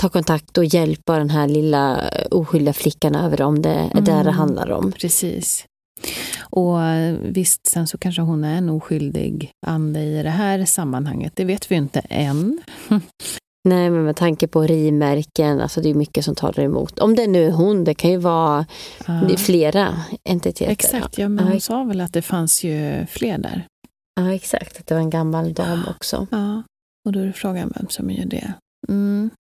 ta kontakt och hjälpa den här lilla eh, oskyldiga flickan över om det är där det Mm. handlar om. Precis. Och eh, visst, sen så kanske hon är en oskyldig ande i det här sammanhanget. Det vet vi ju inte än. Nej, men med tanke på rimärken, alltså det är mycket som talar emot. Om det nu är hon, det kan ju vara Ja. flera entiteter. Exakt, ja, men Ja, hon sa väl att det fanns ju fler där. Ja, exakt. Att det var en gammal dam också. Ja, och då är frågan vem som gör det. Mm.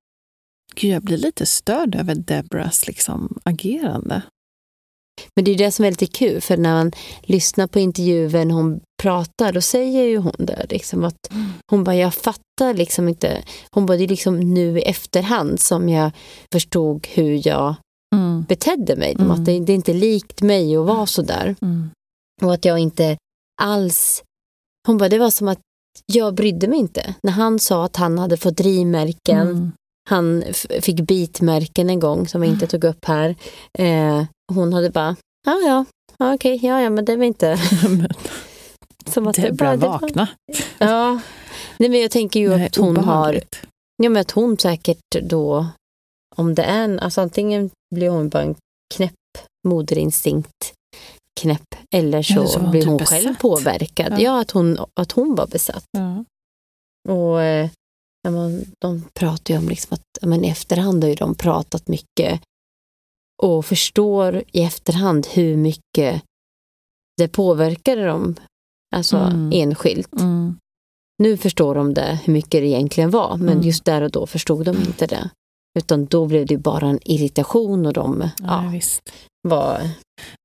Gud, jag blir lite störd över Debras liksom, agerande. Men det är det som är lite kul, för när man lyssnar på intervjun hon pratar, då säger ju hon det. Liksom att hon bara, jag fattar liksom inte. Hon bara, det är liksom nu i efterhand som jag förstod hur jag Mm. betedde mig. Mm. Att det, det är inte likt mig att vara så där. Mm. Och att jag inte alls... Hon bara, det var som att jag brydde mig inte. När han sa att han hade fått rivmärken, Mm. Han fick bitmärken en gång som vi inte tog upp här. Eh, hon hade bara, ja ja, ja okej, ja ja men det var inte... Som att det Debra, bara- det var- vakna. Ja. Nej men jag tänker ju Nej, att hon har, obehagligt. ja men att hon säkert då, om det är en, alltså antingen blir hon bara en knäpp moderinstinkt knäpp eller så, Eller så var hon blir typ hon själv påverkad. Ja, Ja. att, hon, att hon var besatt. Ja. Och man, de pratar ju om liksom att men i efterhand har ju de pratat mycket och förstår i efterhand hur mycket det påverkade dem alltså Mm. enskilt. Mm. Nu förstår de det, hur mycket det egentligen var, men Mm. just där och då förstod de inte det. Utan då blev det bara en irritation och de Ja, ja, visst. Var...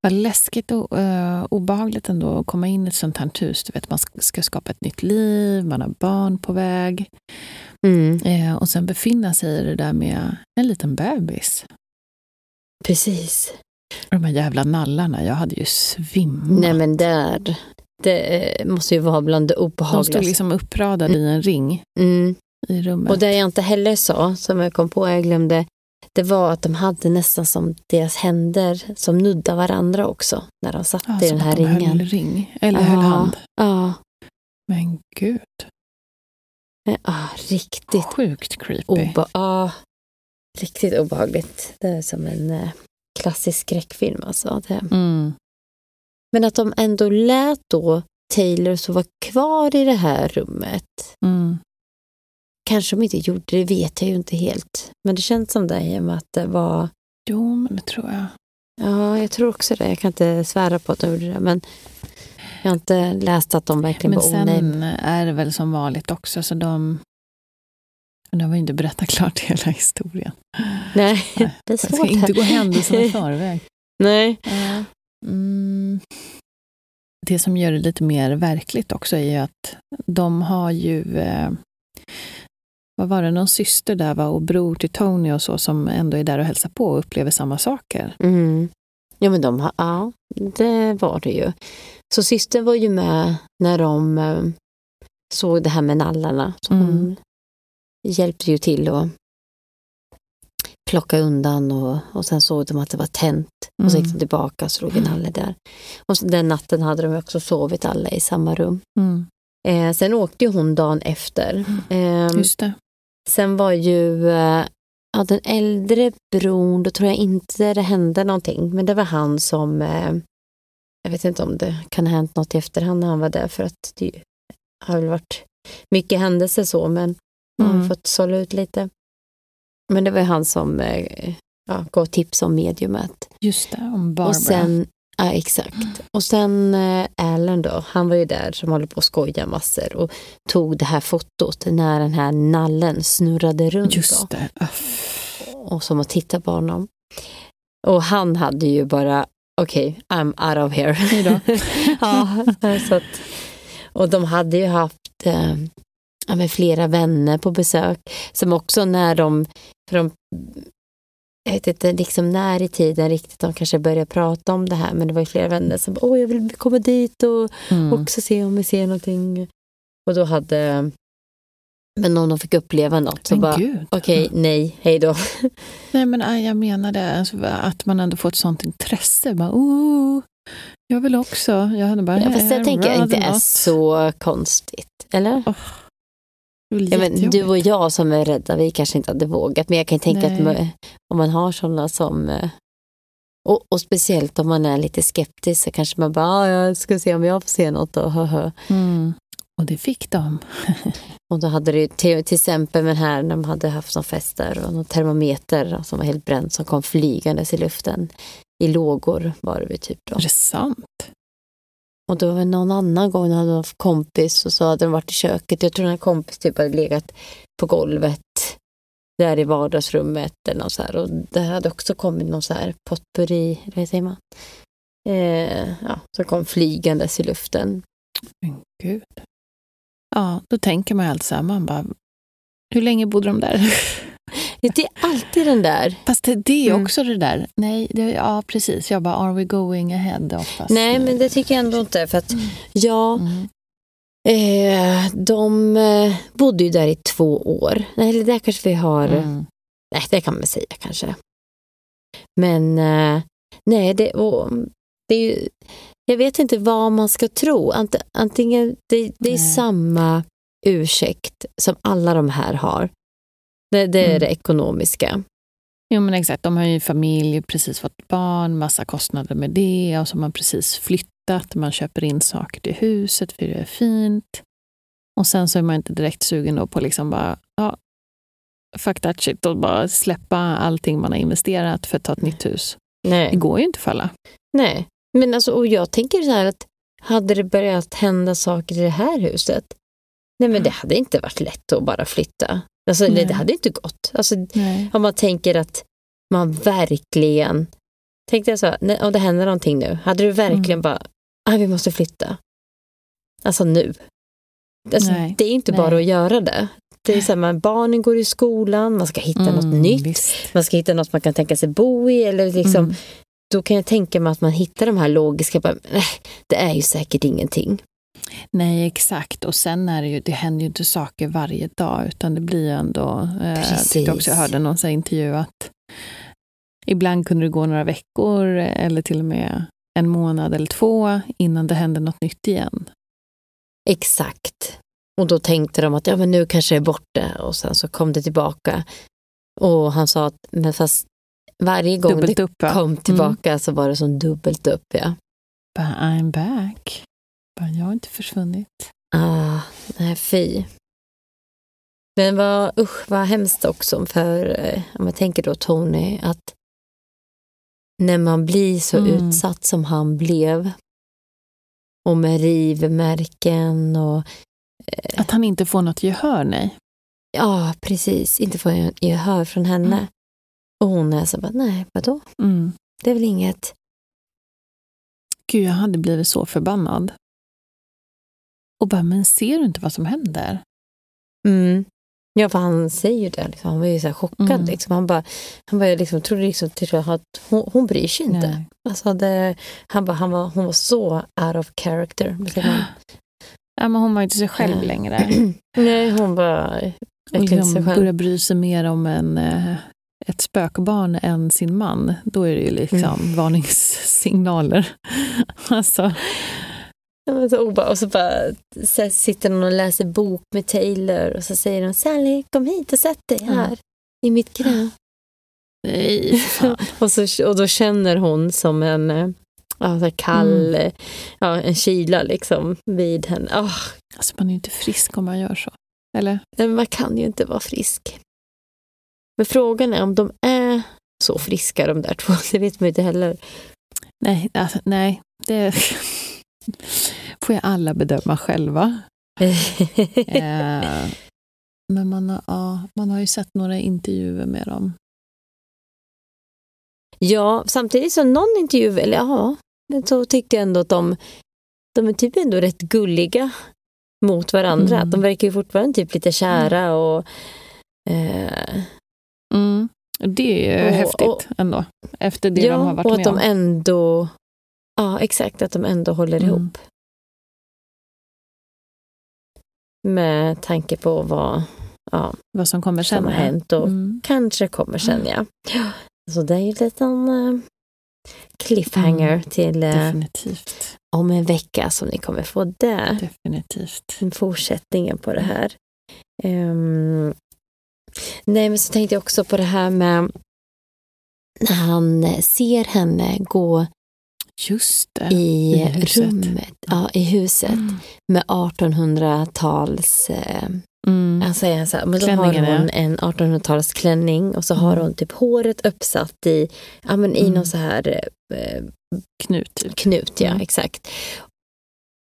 Vad läskigt och uh, obehagligt ändå att komma in i ett sånt här hus. Du vet, man ska, ska skapa ett nytt liv, man har barn på väg. Mm, Eh, och sen befinna sig i det där med en liten bebis. precis. Och de här jävla nallarna, jag hade ju svimmat. Nej men där, det eh, måste ju vara bland det De stod obehagligaste. liksom uppradade i en ring Mm. i rummet. Och det jag inte heller sa, som jag kom på, jag glömde, det var att de hade nästan som deras händer som nuddade varandra också, när de satt ja, i den här de ringen. höll ring. Eller Ja. höll hand. Ja, Men gud, ja, riktigt sjukt creepy. obe- ja, riktigt obehagligt. Det är som en eh, klassisk skräckfilm alltså. Det. Mm. Men att de ändå lät då Taylor så vara kvar i det här rummet. Mm. Kanske de inte gjorde det, vet jag ju inte helt. Men det känns som det i och med att det var Jo, men det tror jag. Ja, jag tror också det. Jag kan inte svära på att de gjorde det, men jag har inte läst att de verkligen Men var onödiga. sen är det väl som vanligt också, så de... De har ju inte berättat klart hela historien. Nej, Nej, det är Jag svårt. ska inte gå händelserna i förväg. Nej. Mm. Det som gör det lite mer verkligt också är ju att de har ju, eh, vad var det, någon syster där va, och bror till Tony och så som ändå är där och hälsar på och upplever samma saker. Mm. Ja, men de har, ja, det var det ju. Så systern var ju med när de eh, såg det här med nallarna. Så Mm. hon hjälpte ju till att plocka undan och, och sen såg de att det var tänt. Och så gick de Mm. tillbaka och så låg en nalle där. Och så, den natten hade de också sovit alla i samma rum. Mm. Eh, sen åkte hon dagen efter. Eh, Just det. Sen var ju eh, ja, den äldre bron, då tror jag inte det hände någonting. Men det var han som, eh, jag vet inte om det kan ha hänt något i efterhand när han var där. För att det har väl varit mycket händelser så, men man har Mm. fått sålla ut lite. Men det var ju han som eh, ja, gav tips om mediumet. Just det, om Barbara. Och sen, ja exakt. Och sen eh, Alan då, han var ju där som håller på att skoja massor och tog det här fotot när den här nallen snurrade runt. Just Då, det. Aff. och som att titta på honom. Och han hade ju bara, okej, I'm out of here. Då. ja, så att, och de hade ju haft eh, ja, flera vänner på besök som också när de, för de jag vet inte liksom när i tiden riktigt de kanske började prata om det här men det var ju flera vänner som åh jag vill komma dit och Mm. också se om vi ser någonting. Och då hade, men de fick uppleva något så Men bara okej, nej, hej då. Nej, men jag menade alltså, att man ändå får ett sånt intresse. Bara, oh, jag vill också. Jag hade bara, Ja, fast "Eh, tänker jag inte är not." så konstigt. Eller? Väl Ja, men du och jag som är rädda, vi kanske inte hade vågat. Men jag kan tänka att Nej. man, om man har sådana som... eh, Och, och speciellt om man är lite skeptisk så kanske man bara, ah, jag ska se om jag får se något. Och, hö, hö. Mm. Och det fick de. och då hade det till, till exempel med här när de hade haft någon fest där och någon termometer som var helt bränd som kom flygandes i luften. I lågor var det typ då. Är det sant? Och då var det någon annan gång när de hade haft kompis och så hade de varit i köket. Jag tror den här kompis typ hade legat på golvet där i vardagsrummet eller något så här. Och det hade också kommit någon så här potpurri, vad säger man? Eh, ja, som kom flygandes i luften. Men gud. Ja, då tänker man ju alltså så här, man bara, hur länge bodde de där? Det är alltid den där. Fast det, är också mm. det där. Nej, det, ja precis. Jag bara, are we going ahead? Oftast. Nej, men det tycker jag ändå inte. För att, mm. ja, mm. Eh, de eh, bodde ju där i två år. Nej, det kanske vi har... Mm. Nej, det kan man säga kanske. Men eh, nej, det, och, det är ju, jag vet inte vad man ska tro. Ant, antingen, det, det är samma ursäkt som alla de här har. Det, det är mm. det ekonomiska. Jo men exakt, de har ju familj, precis fått barn, massa kostnader med det och så har man precis flyttat, man köper in saker till huset för det är fint. Och sen så är man inte direkt sugen då på liksom bara, ja, fuck that shit och bara släppa allting man har investerat för att ta ett nytt hus. Nej. Det går ju inte för alla. Nej, men alltså, och jag tänker så här att hade det börjat hända saker i det här huset, nej men det hade inte varit lätt att bara flytta. Alltså, nej. det hade inte gått. Alltså, om man tänker att man verkligen... Tänkte jag så, om det händer någonting nu, hade du verkligen mm. bara, ah, vi måste flytta. Alltså nu. Alltså, det är inte bara att göra det. Det är så här, barnen går i skolan, man ska hitta mm, något nytt, visst. man ska hitta något man kan tänka sig bo i. Eller liksom, mm. Då kan jag tänka mig att man hittar de här logiska, bara, nej, det är ju säkert ingenting. Nej, exakt. Och sen är det ju, det händer ju inte saker varje dag, utan det blir ändå... Eh, jag tyckte också jag hörde någon intervju att ibland kunde det gå några veckor eller till och med en månad eller två innan det hände något nytt igen. Exakt. Och då tänkte de att ja, men nu kanske det är borta och sen så kom det tillbaka. Och han sa att men fast varje gång dubbelt det upp, ja. kom tillbaka mm. så var det som dubbelt upp. Ja. But I'm back. Bara, jag har inte försvunnit. Ah, nej, fy. Men vad, usch, vad hemskt också för, eh, om jag tänker då Tony, att när man blir så mm. utsatt som han blev och med rivmärken och... Eh, att han inte får något gehör, nej. Ja, precis. Inte får gehör från henne. Mm. Och hon är så bara, nej, vadå? Mm. Det är väl inget. Gud, jag hade blivit så förbannad. Och bara, men ser du inte vad som händer? Mm. Ja, för han säger ju det. Liksom. Han var ju så chockad. Mm. Liksom. Han, bara, han bara liksom, trodde liksom till att hon, hon bryr sig inte. Alltså det, han bara, han var, hon var så out of character. Ja, men hon var inte sig själv ja. längre. Nej, hon var verkligen sig själv. börjar bry sig mer om en, eh, ett spökbarn än sin man. Då är det ju liksom mm. varningssignaler. alltså, och så bara så sitter hon och läser bok med Taylor och så säger hon Sally, kom hit och sätt dig här mm. i mitt knä. Nej, och, så, och då känner hon som en eh, ja, kall, mm. ja, en kyla liksom vid henne. Oh. Alltså man är ju inte frisk om man gör så. Eller? Nej, man kan ju inte vara frisk. Men frågan är om de är så friska de där två. Det vet man ju inte heller. Nej, alltså, nej. Det får jag alla bedöma själva. eh, men man har, ja, man har ju sett några intervjuer med dem. Ja, samtidigt som någon intervju, eller ja, så tyckte jag ändå att de, de är typ ändå rätt gulliga mot varandra. Mm. De verkar ju fortfarande typ lite kära mm. och... Eh, mm. Det är och, häftigt och, ändå, efter det ja, de har varit med om. Ja, och att de ändå Ja, exakt. Att de ändå håller mm. ihop. Med tanke på vad, ja, vad som kommer sen. Som har hänt och mm. kanske kommer sen, ja. Så det är ju en liten uh, cliffhanger mm, till uh, om en vecka som ni kommer få det. Definitivt. Fortsättningen på det här. Um, nej, men så tänkte jag också på det här med när han ser henne gå Just det, i, i rummet, ja, i huset mm. med 1800-tals... Eh, mm. alltså, så här, men då har hon en 1800-talsklänning och så har mm. hon typ håret uppsatt i, ja, men i mm. någon så här... Eh, knut. Typ. Knut, ja, mm. exakt.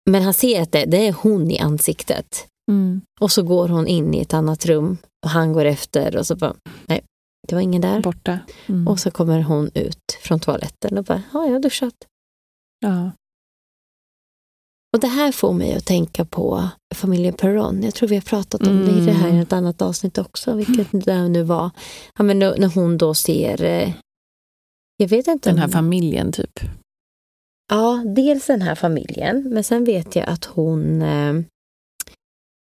Men han ser att det, det är hon i ansiktet. Mm. Och så går hon in i ett annat rum och han går efter och så bara... det var ingen där. Borta. Mm. Och så kommer hon ut från toaletten och bara, ja, jag har duschat. ja. Och det här får mig att tänka på familjen Perron. Jag tror vi har pratat om det i det här i Mm. ett annat avsnitt också, vilket det nu var. Ja, men när hon då ser, eh, jag vet inte Den här om- familjen typ. Ja, dels den här familjen, men sen vet jag att hon... Eh,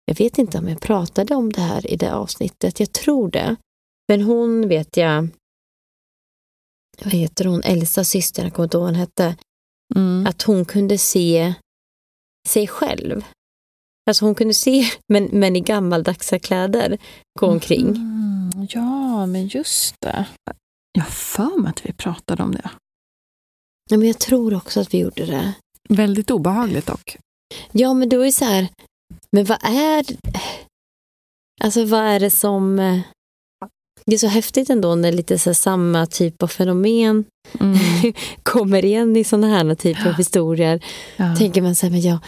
jag vet inte om jag pratade om det här i det avsnittet, jag tror det. Men hon vet jag... Vad heter hon? Elsas syster, jag kommer inte ihåg vad hon hette. Mm. Att hon kunde se sig själv. Alltså hon kunde se, men, men i gammaldagsa kläder, gå omkring. Mm, ja, men just det. Jag för mig att vi pratade om det. Ja, men jag tror också att vi gjorde det. Väldigt obehagligt dock. Ja, men då är det så här, men vad är... Alltså vad är det som... Det är så häftigt ändå när lite så här samma typ av fenomen Mm. kommer igen i sådana här typer av historier. Ja. Tänker man så här, men ja,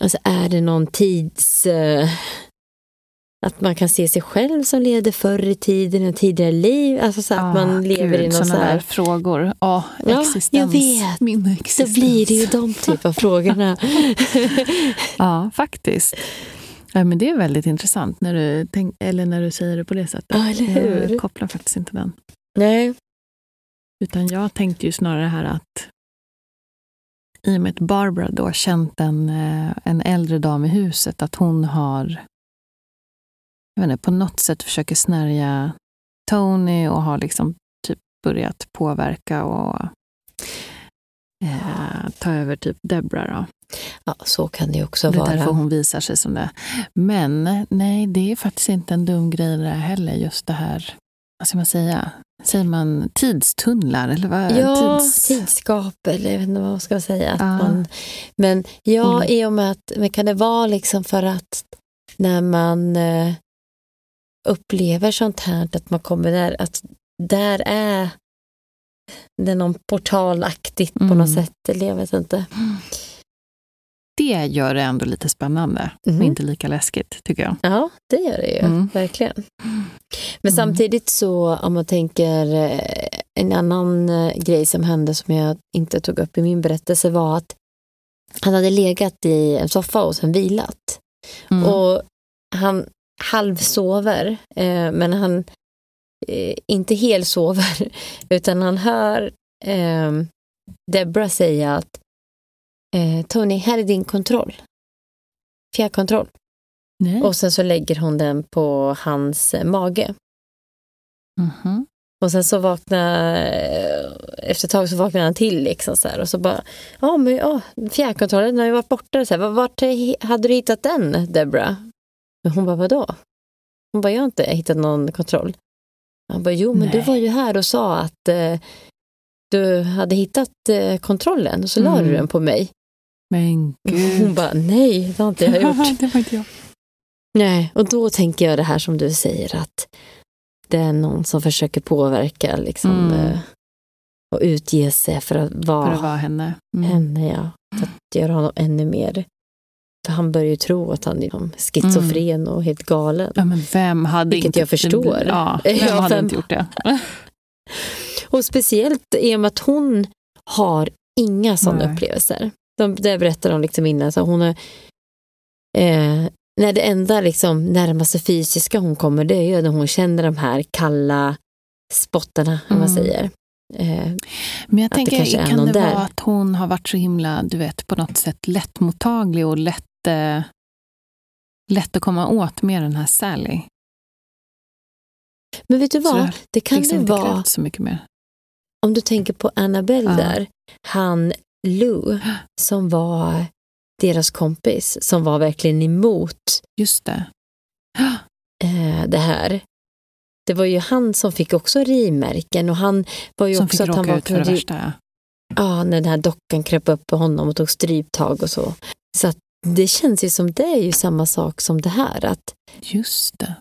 alltså är det någon tids... eh, att man kan se sig själv som levde förr i tiden, en tidigare liv. Alltså så här, att man lever i någon så såna där här... frågor. Ja, Ja, existens. jag vet. Min Så existens. blir det ju de typ av frågorna. Ja, faktiskt. Ja, men det är väldigt intressant när du, tänk, eller när du säger det på det sättet. Ja, eller hur? Jag kopplar faktiskt inte den. Nej. Utan jag tänkte ju snarare här att i och med att Barbara då känt en, eh, en äldre dam i huset, att hon har jag vet inte, på något sätt försöker snärja Tony och har liksom typ börjat påverka och eh, ta över typ Debra. Då. Ja, så kan det också Det är vara. därför hon visar sig som det. Men nej, det är faktiskt inte en dum grej det där heller. Just det här, vad ska man säga? Säger man tidstunnlar? Eller vad? Ja, Tids- tidsgap eller jag vet inte vad man ska säga. Att Ja. man, men ja, Mm. i och med att, men kan det vara liksom för att när man eh, upplever sånt här, att man kommer där, att där är det någon portalaktigt på Mm. något sätt, eller jag vet inte. Det gör det ändå lite spännande. Mhm. Men inte lika läskigt, tycker jag. Ja, det gör det ju, Mm. verkligen. Men Mm. samtidigt så, om man tänker eh, en annan eh, grej som hände som jag inte tog upp i min berättelse var att han hade legat i en soffa och sen vilat. Mm. Och han halvsover, eh, men han eh, inte helsover, utan han hör eh, Debra säga att eh, Tony, här är din kontroll. Fjärrkontroll. Nej. Och sen så lägger hon den på hans eh, mage. Mhm. Och sen så vaknar, efter ett tag så vaknar han till liksom så här, och så bara, ja men ja, fjärrkontrollen har ju varit borta. Så här, "Var- Vart hade du hittat den, Debra? Hon bara, vadå? Hon bara, jag har inte hittat någon kontroll. Han bara, jo men du Nej. var ju här och sa att eh, du hade hittat eh, kontrollen och så la du Mm. den på mig. Men Hon gud. bara, nej det har inte jag gjort. det var inte jag. Nej, och då tänker jag det här som du säger att det är någon som försöker påverka liksom, Mm. eh, och utge sig för att vara För att vara henne. Mm. henne, ja. För att göra honom ännu mer. För han börjar ju tro att han är liksom schizofren och helt galen. Ja, men vem hade Vilket inte... jag förstår. Ja, vem Ja, hade vem- inte gjort det? Och speciellt i och med att hon har inga sådana Nej. upplevelser. De, det berättar de liksom innan. Så hon har, eh, när det enda liksom närmaste fysiska hon kommer, det är ju när hon känner de här kalla spottarna, om man Mm. säger. Eh, Men jag det tänker, är kan det där. vara att hon har varit så himla, du vet, på något sätt lättmottaglig och lätt, lätt att komma åt med den här Sally? men vet du vad? det Det kan liksom det vara, så mycket mer. om du tänker på Annabelle Ja. där, han Lou, som var deras kompis, som var verkligen emot Just det. eh, det här. Det var ju han som fick också rimärken och han var ju Som också fick att han råka var ut för det värsta. Ja. Ja, när den här dockan kröp upp på honom och tog stryptag och så. Så att det känns ju som det är ju samma sak som det här. Att, Just det.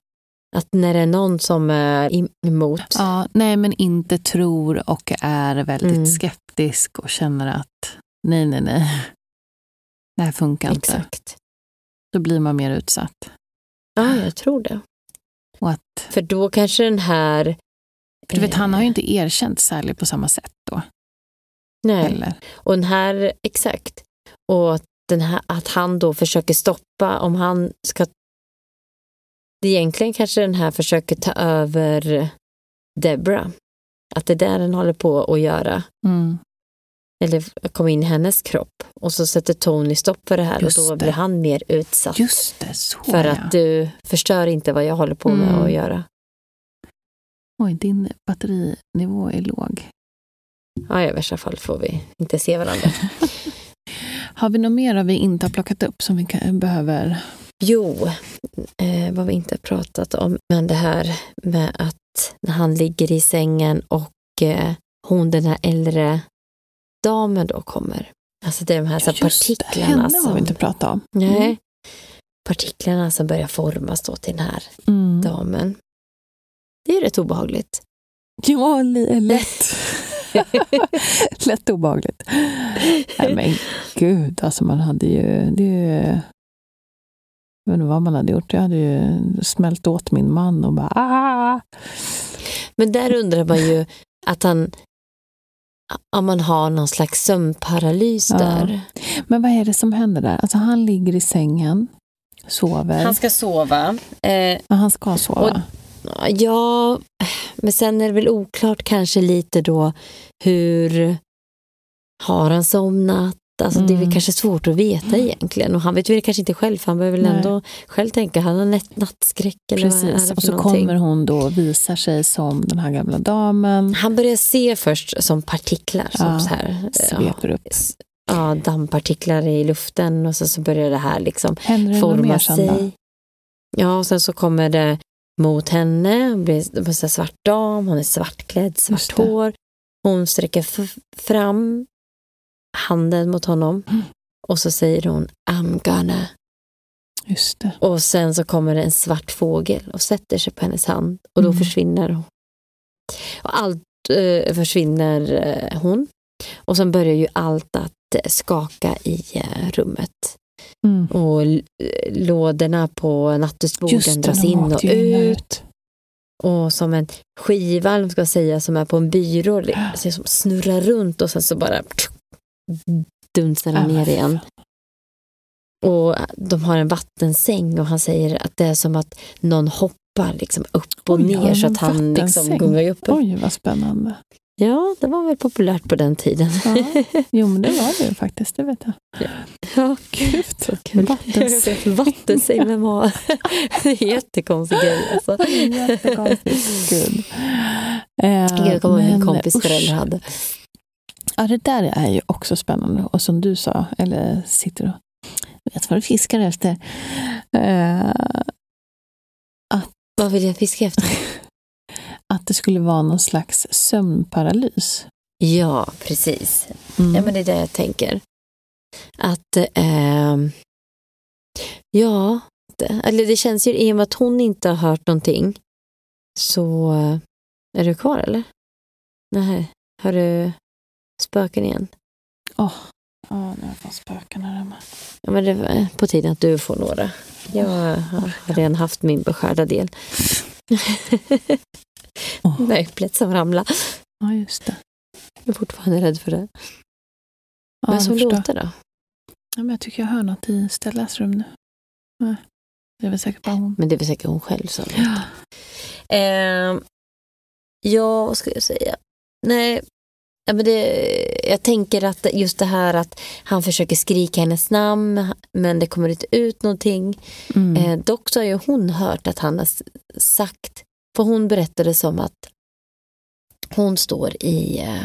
att när det är någon som är emot. Ja, nej, men inte tror och är väldigt Mm. skeptisk och känner att nej, nej, nej. Det här funkar inte. Exakt. Då blir man mer utsatt. Ja, jag tror det. Och att, För då kanske den här För du vet, han har ju Eh, inte erkänt Sally på samma sätt då. Nej, Eller? och den här, exakt. Och den här, att han då försöker stoppa, om han ska... Det egentligen kanske den här försöker ta över Debra. Att det är där den håller på att göra. Mm. Eller komma in i hennes kropp. Och så sätter Tony stopp för det här Just och då det. blir han mer utsatt. Just det, så för ja. att du förstör inte vad jag håller på med Mm. att göra. Oj, din batterinivå är låg. Ja, i värsta fall får vi inte se varandra. Har vi något mer vi inte har plockat upp som vi kan, behöver? Jo, eh, vad vi inte har pratat om, men det här med att när han ligger i sängen och eh, hon, den här äldre damen då kommer. Alltså det är de här, så här Just det, partiklarna henne har som... vi inte pratat om. Nej. Mm. Partiklarna som börjar formas då till den här Mm. damen. Det är rätt obehagligt. Ja, lätt. lätt obehagligt. Nej, men gud, alltså man hade ju... Det, jag vet inte vad man hade gjort. Jag hade ju smält åt min man och bara... Ah! Men där undrar man ju att han om man har någon slags sömnparalys Ja. där. Men vad är det som händer där? Alltså han ligger i sängen, sover. Han ska sova. Eh, Ja, han ska sova. Ja, men sen är det väl oklart kanske lite då hur har han somnat? Alltså Det är väl Mm. kanske svårt att veta egentligen och han vet väl kanske inte själv för han behöver väl Nej. ändå själv tänka, han har natt- nattskräck eller Precis. Och så någonting? kommer hon då och visar sig som den här gamla damen. Han börjar se först som partiklar, som Ja, så här, eh, Sveper upp. s- ja, dammpartiklar i luften och så, så börjar det här liksom Händer det något mer forma sen då? sig. Ja, och sen så kommer det mot henne, hon blir så svart dam, hon är svartklädd, svart hår. Hon sträcker fram handen mot honom Mm. och så säger hon I'm gonna. Just det. Och sen så kommer det en svart fågel och sätter sig på hennes hand och då Mm. försvinner hon. Och allt eh, försvinner eh, hon. Och sen börjar ju allt att eh, skaka i eh, rummet. Mm. Och lådorna på det, dras in och ut. Och som en skiva, eller vad man ska säga, som är på en byrå, ser som snurrar runt och sen så bara dunsar den Ja, ner igen. Och de har en vattensäng och han säger att det är som att någon hoppar liksom upp och Oj, ner så att han liksom gungar upp. Oj, vad spännande. Ja, det var väl populärt på den tiden. Ja. Jo, men det var det ju faktiskt, det vet jag. Ja, Gud, så kul. Vattensäng. Vattensäng, är en jättekonstig grej alltså. Jättekonstigt. Gud. Eh, jag kommer ihåg min men kompis föräldrar hade. Ja, det där är ju också spännande. Och som du sa, eller sitter och vet vad du fiskar efter. Eh, Vad vill jag fiska efter? Att det skulle vara någon slags sömnparalys. Ja, precis. Mm. Ja, men det är det jag tänker. Att, ehm, ja, det, eller det känns ju i och med att hon inte har hört någonting så eh, är du kvar eller? Nej, har du spöken igen? Ja, nu har jag fått spöken här hemma. Ja, men det var på tiden att du får några. Jag har redan haft min beskärda del. Med äpplet som ramlade. Ja, just det. Jag är fortfarande rädd för det. Ja, Men som låter då? Ja, men jag tycker jag hör något i Stellas rum nu. Nej, det är väl säkert bara hon. Men det är väl säkert hon själv som Ja. Eh, ja, vad ska jag säga? Nej, ja, men det, jag tänker att just det här att han försöker skrika hennes namn men det kommer inte ut någonting. Mm. Eh, dock så har ju hon hört att han har sagt, för hon berättade som att hon står i eh,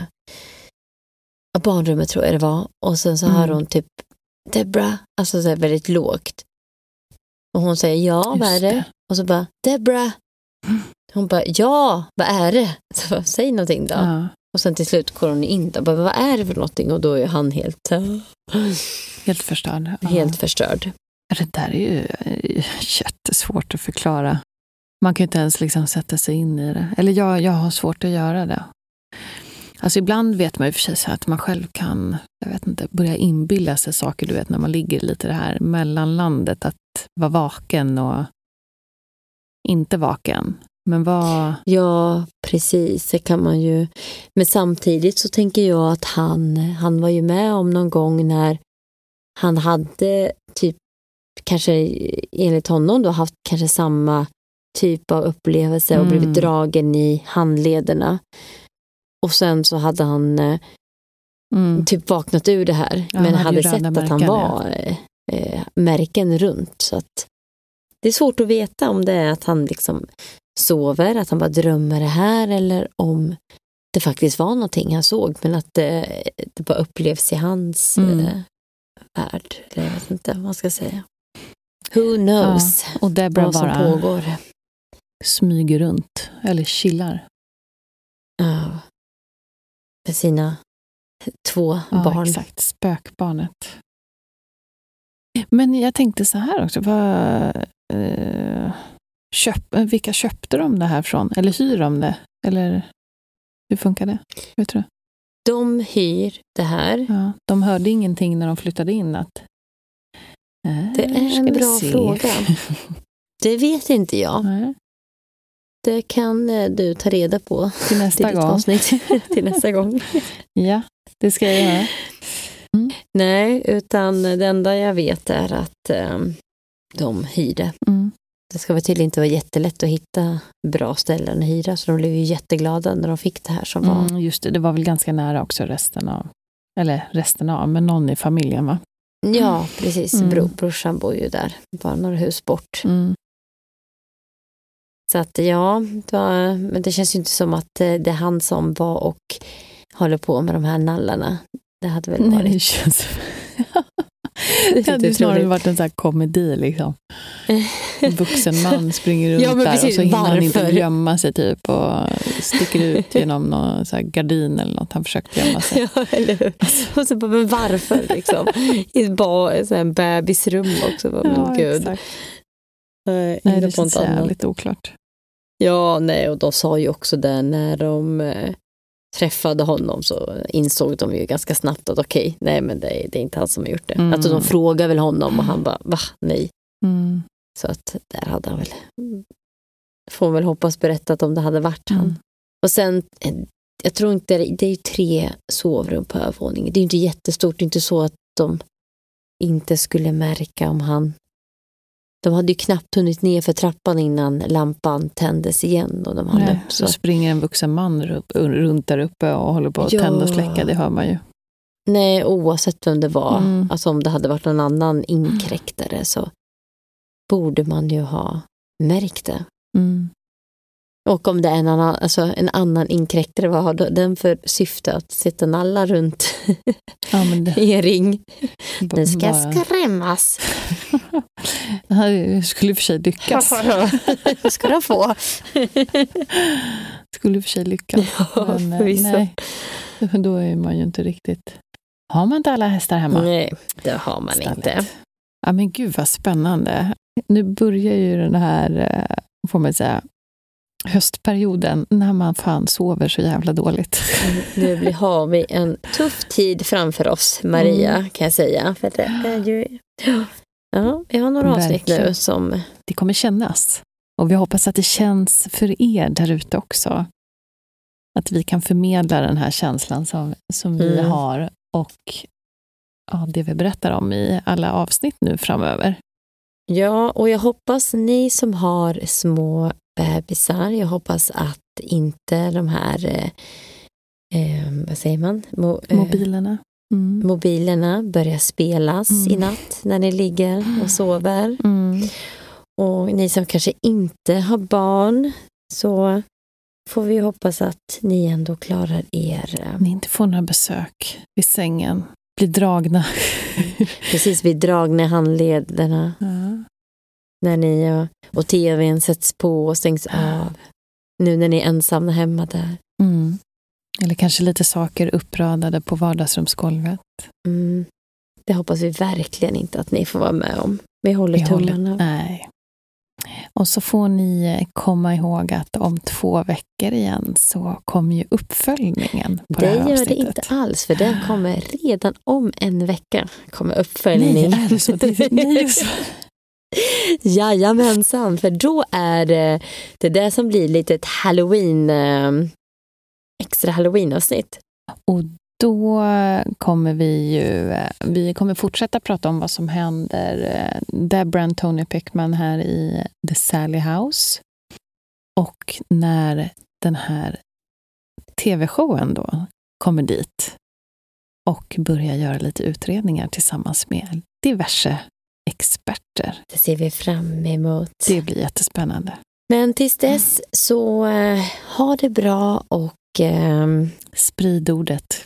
barnrummet tror jag det var och sen så Mm. hör hon typ Debra, alltså så här väldigt lågt. Och hon säger ja, vad är Just det? det. Och så bara Debra. Hon bara ja, vad är det? Så bara, Säg någonting då. Ja. Och sen till slut går hon in och bara vad är det för någonting? Och då är han helt, Helt förstörd. Ja. helt förstörd. Det där är ju eh, jättesvårt att förklara. Man kan inte ens liksom sätta sig in i det. Eller jag, jag har svårt att göra det. Alltså ibland vet man ju för sig så att man själv kan, jag vet inte, börja inbilla sig saker, du vet när man ligger lite det här mellanlandet, att vara vaken och inte vaken. Men vad... Ja, precis. Det kan man ju. Men samtidigt så tänker jag att han, han var ju med om någon gång när han hade typ, kanske enligt honom då, haft kanske samma typ av upplevelse och Mm. blivit dragen i handlederna. Och sen så hade han eh, Mm. typ vaknat ur det här, Ja, men hade hade sett att han var eh, eh, märken runt. Så att det är svårt att veta om det är att han liksom sover, att han bara drömmer det här eller om det faktiskt var någonting han såg, men att det, det bara upplevs i hans Mm. eh, värld. Eller jag vet inte vad man ska säga. Who knows Och Deborah vad som bara pågår. Smyger runt, eller chillar. Ja. Med sina två Ja, barn. exakt. Spökbarnet. Men jag tänkte så här också. Vad, eh, köp, eh, vilka köpte de det här från? Eller hyr de det? Eller hur funkar det? Vet du? De hyr det här. Ja, de hörde ingenting när de flyttade in att... Eh, Det är en vi bra se. fråga. Det vet inte jag. Nej, Det kan eh, du ta reda på till nästa gång. avsnitt till nästa gång. Ja, det ska jag göra. Nej, utan det enda jag vet är att eh, de hyrde. Mm. Det ska väl tydligen inte vara jättelätt att hitta bra ställen att hyra, så de blev ju jätteglada när de fick det här som var. Mm, just det, det var väl ganska nära också resten av, eller resten av, men någon i familjen va? Ja, precis. Mm. Bro, brorsan bor ju där, bara några hus bort. Mm. Så att ja, var, men det känns ju inte som att eh, det är han som var och håller på med de här nallarna. Det hade väl Nej, varit... det känns... Det hade ju snarare varit en sån här komedi liksom. En vuxen man springer runt Ja, men där och precis. så hinner han inte Varför? gömma sig typ och sticker ut genom någon så gardin eller något. Han försökte gömma sig. Ja, eller hur? Och så bara, men varför liksom? I ett en bebisrum också. Bara, men gud. exakt. Nej, Nej, det känns jävligt oklart. Ja, nej, och de sa ju också det när de eh, träffade honom så insåg de ju ganska snabbt att okej, nej men det är, det är inte han som har gjort det. Mm. Alltså de frågar väl honom och han bara, va, nej. Mm. Så att där hade han väl, får man väl hoppas berättat om det hade varit han. Mm. Och sen, eh, jag tror inte, det är ju tre sovrum på övervåningen. Det är inte jättestort, det är inte så att de inte skulle märka om han de hade ju knappt hunnit ner för trappan innan lampan tändes igen. Och de hann Nej, upp, så så. springer en vuxen man ru- runt där uppe och håller på att Ja. tända och släcka, det hör man ju. Nej, oavsett vem det var. Mm. Alltså om det hade varit någon annan inkräktare så borde man ju ha märkt det. Mm. Och om det är en annan, alltså en annan inkräktare, vad har den för syfte? Att sitta nalla runt Ja, det, i en ring? Nu ska bara- skrämmas. Skulle i och för sig lyckas. Det ska de få. skulle i och för sig lyckas. Ja, Men, eh, nej, då är man ju inte riktigt... Har man inte alla hästar hemma? Nej, det har man Stallet. inte. Ja, men gud vad spännande. Nu börjar ju den här, eh, får man säga, höstperioden när man fan sover så jävla dåligt. Nu blir- har vi en tuff tid framför oss, Maria, Mm. kan jag säga. För det är ju... Ja, vi har några avsnitt nu som... Det kommer kännas. Och vi hoppas att det känns för er där ute också. Att vi kan förmedla den här känslan som, som vi Mm. har och ja, det vi berättar om i alla avsnitt nu framöver. Ja, och jag hoppas ni som har små bebisar, jag hoppas att inte de här, eh, eh, vad säger man, Mo, eh, Mobilerna. Mm. mobilerna börjar spelas Mm. i natt när ni ligger och sover. Mm. Och ni som kanske inte har barn, så får vi hoppas att ni ändå klarar er eh, Ni inte får några besök vid sängen. Blir dragna. precis vid dragna handlederna Ja. När ni och tvn sätts på och stängs av. Nu när ni är ensamma hemma där. Mm. Eller kanske lite saker uppradade på vardagsrumsgolvet. Mm. Det hoppas vi verkligen inte att ni får vara med om. Vi håller Vi håller- tummarna. Nej. Och så får ni eh, komma ihåg att om två veckor igen så kommer ju uppföljningen på det, Det gör det inte alls, för den kommer redan om en vecka. kommer uppföljning. Nej, är det så? Det, nej, just, Jajamensan, för då är det det där som blir lite ett halloween, eh, extra halloween-avsnitt. Och då kommer vi ju, eh, vi kommer fortsätta prata om vad som händer eh, Debra och Tony Pickman här i The Sally House. Och när den här tv-showen då kommer dit och börjar göra lite utredningar tillsammans med diverse experter. Det ser vi fram emot. Det blir jättespännande. Men tills dess så eh, ha det bra och eh, Sprid ordet.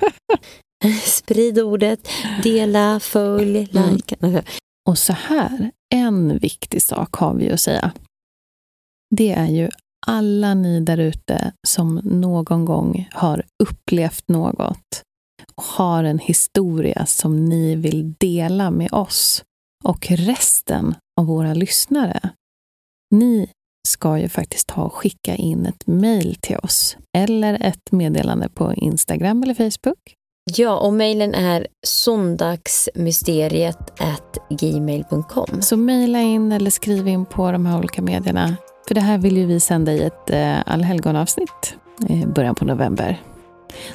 sprid ordet, dela, följ, Mm. like. Och så här, en viktig sak har vi att säga. Det är ju alla ni där ute som någon gång har upplevt något har en historia som ni vill dela med oss och resten av våra lyssnare. Ni ska ju faktiskt ta och skicka in ett mejl till oss eller ett meddelande på Instagram eller Facebook. Ja, och mejlen är söndagsmysteriet at gmail.com. Så mejla in eller skriv in på de här olika medierna. För det här vill ju vi sända i ett eh, allhelgonavsnitt i början på november.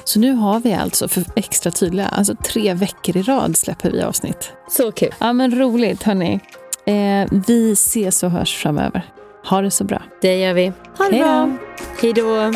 Så nu har vi alltså, för extra tydliga, alltså tre veckor i rad släpper vi avsnitt. Så kul. Ja men roligt hörni. Eh, vi ses och hörs framöver. Ha det så bra. Det gör vi. Ha det Hej bra. Hej då.